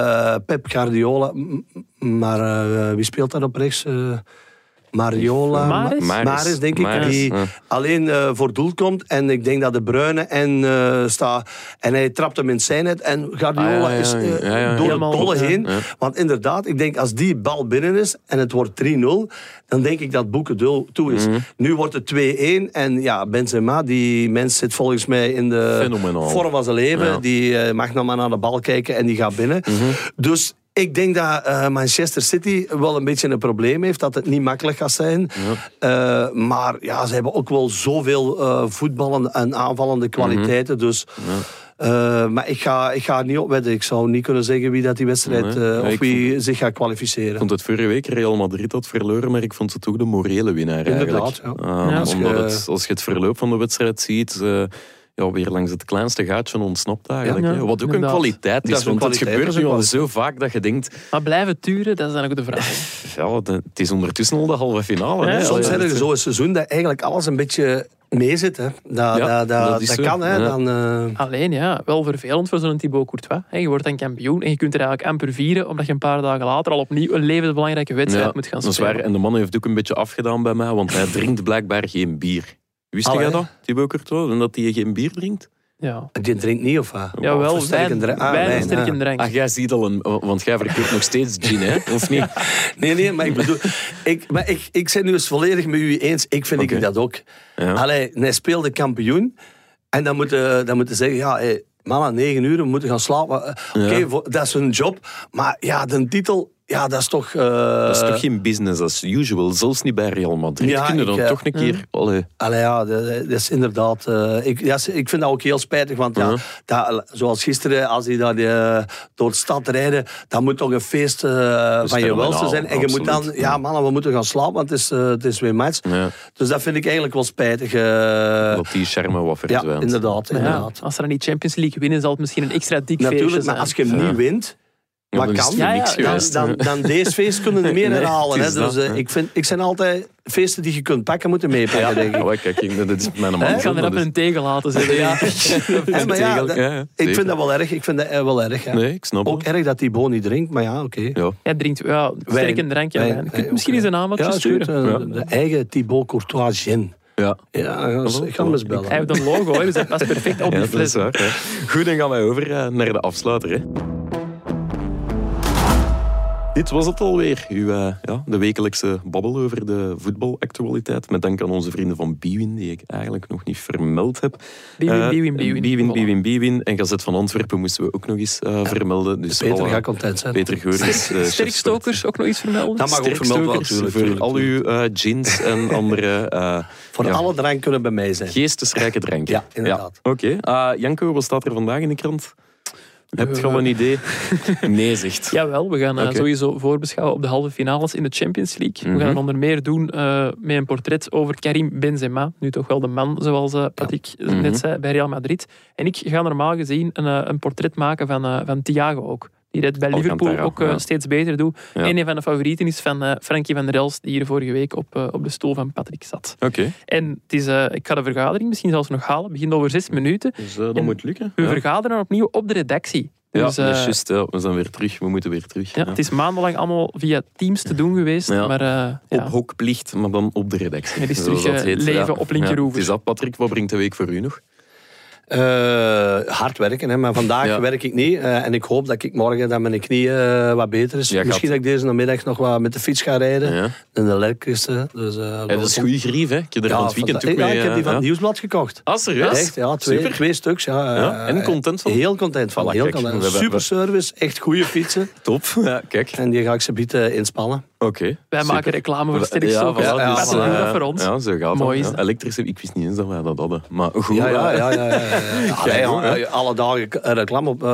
[SPEAKER 2] Pep Guardiola, maar wie speelt daar op rechts? Mariola,
[SPEAKER 3] Mahrez?
[SPEAKER 2] Ma- Mahrez, denk ik, die
[SPEAKER 1] ja.
[SPEAKER 2] alleen eh, voor doel komt. En ik denk dat de Bruyne en eh staat. En hij trapt hem in zijn net. En Guardiola
[SPEAKER 1] Ah, ja, ja,
[SPEAKER 2] is eh,
[SPEAKER 1] ja, ja, ja.
[SPEAKER 2] door dolle
[SPEAKER 3] ja.
[SPEAKER 2] heen.
[SPEAKER 1] Ja.
[SPEAKER 2] Want inderdaad, ik denk als die bal binnen is en het wordt 3-0, dan denk ik dat Boeken toe is.
[SPEAKER 1] Mhm.
[SPEAKER 2] Nu wordt het 2-1 en ja, Benzema, die mens zit volgens mij in de vorm van zijn leven.
[SPEAKER 1] Ja.
[SPEAKER 2] Die mag nog maar naar de bal kijken en die gaat binnen.
[SPEAKER 1] Mhm.
[SPEAKER 2] Dus ik denk dat eh, Manchester City wel een beetje een probleem heeft, dat het niet makkelijk gaat zijn. Eh, maar ja, ze hebben ook wel zoveel eh voetballende en aanvallende kwaliteiten.
[SPEAKER 1] Mhm.
[SPEAKER 2] Dus, eh, maar ik ga, ik ga niet op wedden. Ik zou niet kunnen zeggen wie dat die wedstrijd
[SPEAKER 1] Ja,
[SPEAKER 2] of
[SPEAKER 1] ik
[SPEAKER 2] wie zich gaat
[SPEAKER 1] Ik
[SPEAKER 2] kwalificeren.
[SPEAKER 1] vond het vorige week Real Madrid had verloren, maar ik vond ze toch de morele winnaar
[SPEAKER 2] Inderdaad,
[SPEAKER 1] eigenlijk.
[SPEAKER 2] ja.
[SPEAKER 3] Ja,
[SPEAKER 2] als
[SPEAKER 1] omdat
[SPEAKER 2] je-
[SPEAKER 1] het, als je het verloop van de wedstrijd ziet, ja, weer langs het kleinste gaatje ontsnapt eigenlijk.
[SPEAKER 3] Ja.
[SPEAKER 1] Wat ook een kwaliteit
[SPEAKER 2] Dat
[SPEAKER 1] is, want het
[SPEAKER 2] kwaliteit,
[SPEAKER 1] gebeurt
[SPEAKER 2] dat
[SPEAKER 1] nu al zo vaak dat je denkt,
[SPEAKER 3] Maar blijven turen, dat is dan ook de vraag.
[SPEAKER 1] ja, het is ondertussen al de halve finale.
[SPEAKER 3] Ja,
[SPEAKER 1] hè.
[SPEAKER 2] Soms zijn er
[SPEAKER 1] dat-
[SPEAKER 2] zo'n seizoen dat eigenlijk alles een beetje meezit. Hè. Dat,
[SPEAKER 1] Ja,
[SPEAKER 2] dat, dat,
[SPEAKER 1] dat
[SPEAKER 2] dat kan. Hè.
[SPEAKER 1] Ja.
[SPEAKER 2] Dan, eh,
[SPEAKER 3] Alleen ja, wel vervelend voor zo'n Thibaut Courtois. Hè, Je wordt dan kampioen en je kunt er eigenlijk amper vieren, omdat je een paar dagen later al opnieuw een levensbelangrijke wedstrijd
[SPEAKER 1] Ja,
[SPEAKER 3] moet gaan
[SPEAKER 1] dat is
[SPEAKER 3] spelen.
[SPEAKER 1] waar. En de man heeft ook een beetje afgedaan bij mij, want hij drinkt blijkbaar geen bier. Wist
[SPEAKER 2] Allee.
[SPEAKER 1] jij dat, Thibaut Courtois, en dat hij geen bier drinkt?
[SPEAKER 3] Ja.
[SPEAKER 2] die drinkt niet of wat?
[SPEAKER 3] Jawel,
[SPEAKER 2] Of sterke
[SPEAKER 3] wijn,
[SPEAKER 2] drank? Ah,
[SPEAKER 3] wijn en
[SPEAKER 2] wijn,
[SPEAKER 3] sterke
[SPEAKER 2] ja.
[SPEAKER 3] drank.
[SPEAKER 1] Ach, jij ziet al een... Want jij verkoopt nog steeds gin, hè? Of niet?
[SPEAKER 2] Nee, nee, maar ik bedoel, ik, maar ik, ik ben nu eens volledig met u eens. Ik vind
[SPEAKER 1] Oké.
[SPEAKER 2] ik dat ook.
[SPEAKER 1] Ja.
[SPEAKER 2] Allee, hij speelde kampioen. En dan moeten dan moeten zeggen, ja, hey, mannen, negen uur, we moeten gaan slapen. Eh, Oké,
[SPEAKER 1] Ja.
[SPEAKER 2] dat is hun job. Maar ja, de titel, ja, dat is toch... eh,
[SPEAKER 1] Dat is toch geen business as usual, zelfs niet bij Real Madrid.
[SPEAKER 2] Ja,
[SPEAKER 1] Kun je dan
[SPEAKER 2] eh,
[SPEAKER 1] toch een keer... Allee,
[SPEAKER 2] Allee, ja, dat, dat is inderdaad... eh, ik, ja, ik vind dat ook heel spijtig, want ja,
[SPEAKER 1] Ja.
[SPEAKER 2] dat, zoals gisteren, als die daar door de stad rijden, dan moet toch een feest eh, van je welste zijn. En je moet dan... Ja, mannen, we moeten gaan slapen, want het is, het is weer match.
[SPEAKER 1] ja,
[SPEAKER 2] Dus dat vind ik eigenlijk wel spijtig.
[SPEAKER 1] dat die charme wat
[SPEAKER 2] ja, inderdaad.
[SPEAKER 3] Ja,
[SPEAKER 2] inderdaad.
[SPEAKER 3] als ze dan niet Champions League winnen, zal het misschien een extra dik feestje
[SPEAKER 2] Natuurlijk,
[SPEAKER 3] zijn.
[SPEAKER 2] maar als je hem
[SPEAKER 1] Ja.
[SPEAKER 2] niet wint... Wat
[SPEAKER 1] is
[SPEAKER 2] kan?
[SPEAKER 3] Ja,
[SPEAKER 1] niks
[SPEAKER 3] ja,
[SPEAKER 2] Dan, dan, dan deze feest kunnen er meer
[SPEAKER 1] Nee,
[SPEAKER 2] herhalen. Hè. Dus,
[SPEAKER 1] dat,
[SPEAKER 2] eh,
[SPEAKER 1] hè.
[SPEAKER 2] ik, vind, ik zijn altijd feesten die je kunt pakken, moeten meepakken, denk ik.
[SPEAKER 1] Ja, kijk, ik- dat is mijn man.
[SPEAKER 3] Ik ga er even
[SPEAKER 1] is-
[SPEAKER 3] een tegen laten zitten. Ja.
[SPEAKER 2] Hè, maar ja,
[SPEAKER 1] tegel,
[SPEAKER 2] dat-
[SPEAKER 1] ja, ja,
[SPEAKER 2] ik vind dat wel erg. Ik vind dat eh, wel erg. Ja.
[SPEAKER 1] Nee, ik snap
[SPEAKER 2] Ook erg dat die niet drinkt, maar ja, oké.
[SPEAKER 1] Ja.
[SPEAKER 3] Jij drinkt ja, sterke drank en
[SPEAKER 2] Wijn,
[SPEAKER 3] wijn. Je kunt misschien
[SPEAKER 2] ook,
[SPEAKER 3] eens een aanbodje
[SPEAKER 2] Ja, is goed.
[SPEAKER 3] sturen.
[SPEAKER 2] eh, De eigen Thibaut Courtois gin.
[SPEAKER 1] Ja.
[SPEAKER 2] Ja, ik hem eens bellen.
[SPEAKER 3] Hij heeft een logo, hè, dus dat past perfect op
[SPEAKER 1] Ja,
[SPEAKER 3] die
[SPEAKER 1] dat is
[SPEAKER 3] fles.
[SPEAKER 1] waar. hè. Goed, dan gaan wij over naar de afsluiter. Hè. Dit was het alweer. Uw, eh, ja, de wekelijkse babbel over de voetbalactualiteit. Met dank aan onze vrienden van Biwin, die ik eigenlijk nog niet vermeld heb.
[SPEAKER 3] Biwin,
[SPEAKER 1] Eh,
[SPEAKER 3] Biwin, Biwin.
[SPEAKER 1] Biwin. Biwin, Biwin. En Gazet van Antwerpen moesten we ook nog eens eh, vermelden. Dus
[SPEAKER 2] Peter
[SPEAKER 1] alle-
[SPEAKER 2] gaat content zijn.
[SPEAKER 1] Peter eh,
[SPEAKER 3] Sterkstokers ook nog iets vermelden?
[SPEAKER 2] Dat mag ook vermeld worden, natuurlijk.
[SPEAKER 1] voor
[SPEAKER 2] tuurlijk,
[SPEAKER 1] al uw gins en andere eh,
[SPEAKER 2] Voor
[SPEAKER 1] ja,
[SPEAKER 2] alle drank kunnen bij mij zijn.
[SPEAKER 1] geestesrijke dranken.
[SPEAKER 2] Ja, inderdaad.
[SPEAKER 1] Oké. Janko, wat staat er vandaag in de krant? Heb je al een idee? Nee, zegt.
[SPEAKER 3] Jawel, we gaan eh, sowieso voorbeschouwen op de halve finales in de Champions League. We
[SPEAKER 1] Mhm.
[SPEAKER 3] gaan het onder meer doen eh, met een portret over Karim Benzema. Nu toch wel de man, zoals eh, Patrick
[SPEAKER 1] Mhm.
[SPEAKER 3] net zei, bij Real Madrid. En ik ga normaal gezien een, eh, een portret maken van, eh, van Thiago ook. Die het bij Liverpool
[SPEAKER 1] Alcantara,
[SPEAKER 3] ook eh,
[SPEAKER 1] ja.
[SPEAKER 3] steeds beter doet.
[SPEAKER 1] Ja.
[SPEAKER 3] En een van de favorieten is van eh, Frankie van der Elst, die hier vorige week op, eh, op de stoel van Patrick zat.
[SPEAKER 1] Oké.
[SPEAKER 3] En het is, ik ga de vergadering misschien zelfs nog halen. Het begint over zes minuten.
[SPEAKER 1] Dus dat moet lukken.
[SPEAKER 3] We
[SPEAKER 1] Ja.
[SPEAKER 3] vergaderen opnieuw op de redactie.
[SPEAKER 1] Ja,
[SPEAKER 3] Dus,
[SPEAKER 1] dat is
[SPEAKER 3] eh,
[SPEAKER 1] juist. Ja. We zijn weer terug. We moeten weer terug.
[SPEAKER 3] ja,
[SPEAKER 1] Ja.
[SPEAKER 3] Het is maandenlang allemaal via Teams te doen geweest.
[SPEAKER 1] Ja.
[SPEAKER 3] Maar ja.
[SPEAKER 1] Op hokplicht, maar dan op de redactie.
[SPEAKER 3] Het is terug,
[SPEAKER 1] dat heet.
[SPEAKER 3] leven
[SPEAKER 1] Ja.
[SPEAKER 3] op Linkeroever.
[SPEAKER 1] Ja, het is dat, Patrick. Wat brengt de week voor u nog?
[SPEAKER 2] Eh, hard werken, hè, maar vandaag
[SPEAKER 1] Ja.
[SPEAKER 2] werk ik niet. eh, en ik hoop dat ik morgen dat mijn knie eh, wat beter is.
[SPEAKER 1] Ja,
[SPEAKER 2] Misschien
[SPEAKER 1] gaat-
[SPEAKER 2] dat ik deze namiddag nog wat met de fiets ga rijden.
[SPEAKER 1] Ja.
[SPEAKER 2] En de elektricste. Dus,
[SPEAKER 1] Ja, dat is goede grief, hè? Ik heb er van het weekend ook
[SPEAKER 2] ja,
[SPEAKER 1] mee...
[SPEAKER 2] ik heb die van het
[SPEAKER 1] ja.
[SPEAKER 2] Nieuwsblad gekocht.
[SPEAKER 1] Ah, serieus?
[SPEAKER 2] Echt, ja, twee,
[SPEAKER 1] Super.
[SPEAKER 2] twee stuks. Ja,
[SPEAKER 1] Ja, en content van?
[SPEAKER 2] Heel content van.
[SPEAKER 1] Voilà,
[SPEAKER 2] Heel
[SPEAKER 1] kijk,
[SPEAKER 2] content. Super service, echt goede fietsen.
[SPEAKER 1] Top. Ja, kijk.
[SPEAKER 2] En die ga ik ze bieden inspannen.
[SPEAKER 1] Oké.
[SPEAKER 3] Wij
[SPEAKER 1] super.
[SPEAKER 3] maken reclame voor
[SPEAKER 1] Ja, voilà,
[SPEAKER 2] Ja,
[SPEAKER 1] dus,
[SPEAKER 2] ja,
[SPEAKER 3] dat
[SPEAKER 1] eh,
[SPEAKER 3] voor ons.
[SPEAKER 1] Ja, zo gaat
[SPEAKER 3] Mooi
[SPEAKER 1] dat. ja. Elektrische, ik wist niet eens dat wij dat hadden. Maar goed.
[SPEAKER 2] Ja, ja,
[SPEAKER 1] eh,
[SPEAKER 2] ja. ja, ja, ja. Allee,
[SPEAKER 1] goed, hè?
[SPEAKER 2] ja, alle dagen reclame op eh,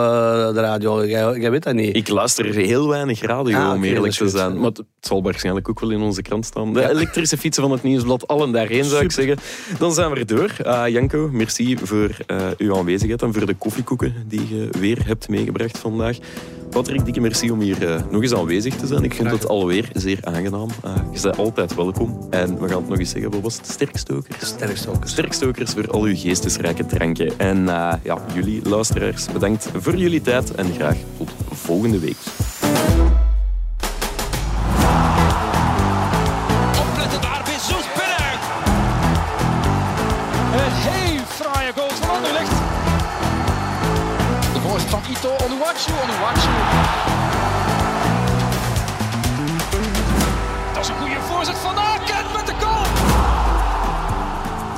[SPEAKER 2] de radio. Jij, jij weet dat niet.
[SPEAKER 1] Ik luister heel weinig radio,
[SPEAKER 2] Ah,
[SPEAKER 1] om eerlijk te zijn. Maar het zal waarschijnlijk ook wel in onze krant staan. De
[SPEAKER 2] Ja.
[SPEAKER 1] elektrische fietsen van het Nieuwsblad, allen daarheen zou ik zeggen. Dan zijn we er door. Ah, Janko, merci voor eh, uw aanwezigheid en voor de koffiekoeken die je weer hebt meegebracht vandaag. Patrick, dikke merci om hier eh, nog eens aanwezig te zijn. Ik vond het alweer zeer aangenaam. Ah, je bent altijd welkom. En we gaan het nog eens zeggen, wat was het? Sterkstokers?
[SPEAKER 2] Sterkstokers.
[SPEAKER 1] Sterkstokers voor al uw geestesrijke dranken. En eh, ja, jullie luisteraars, bedankt voor jullie tijd en graag tot volgende week.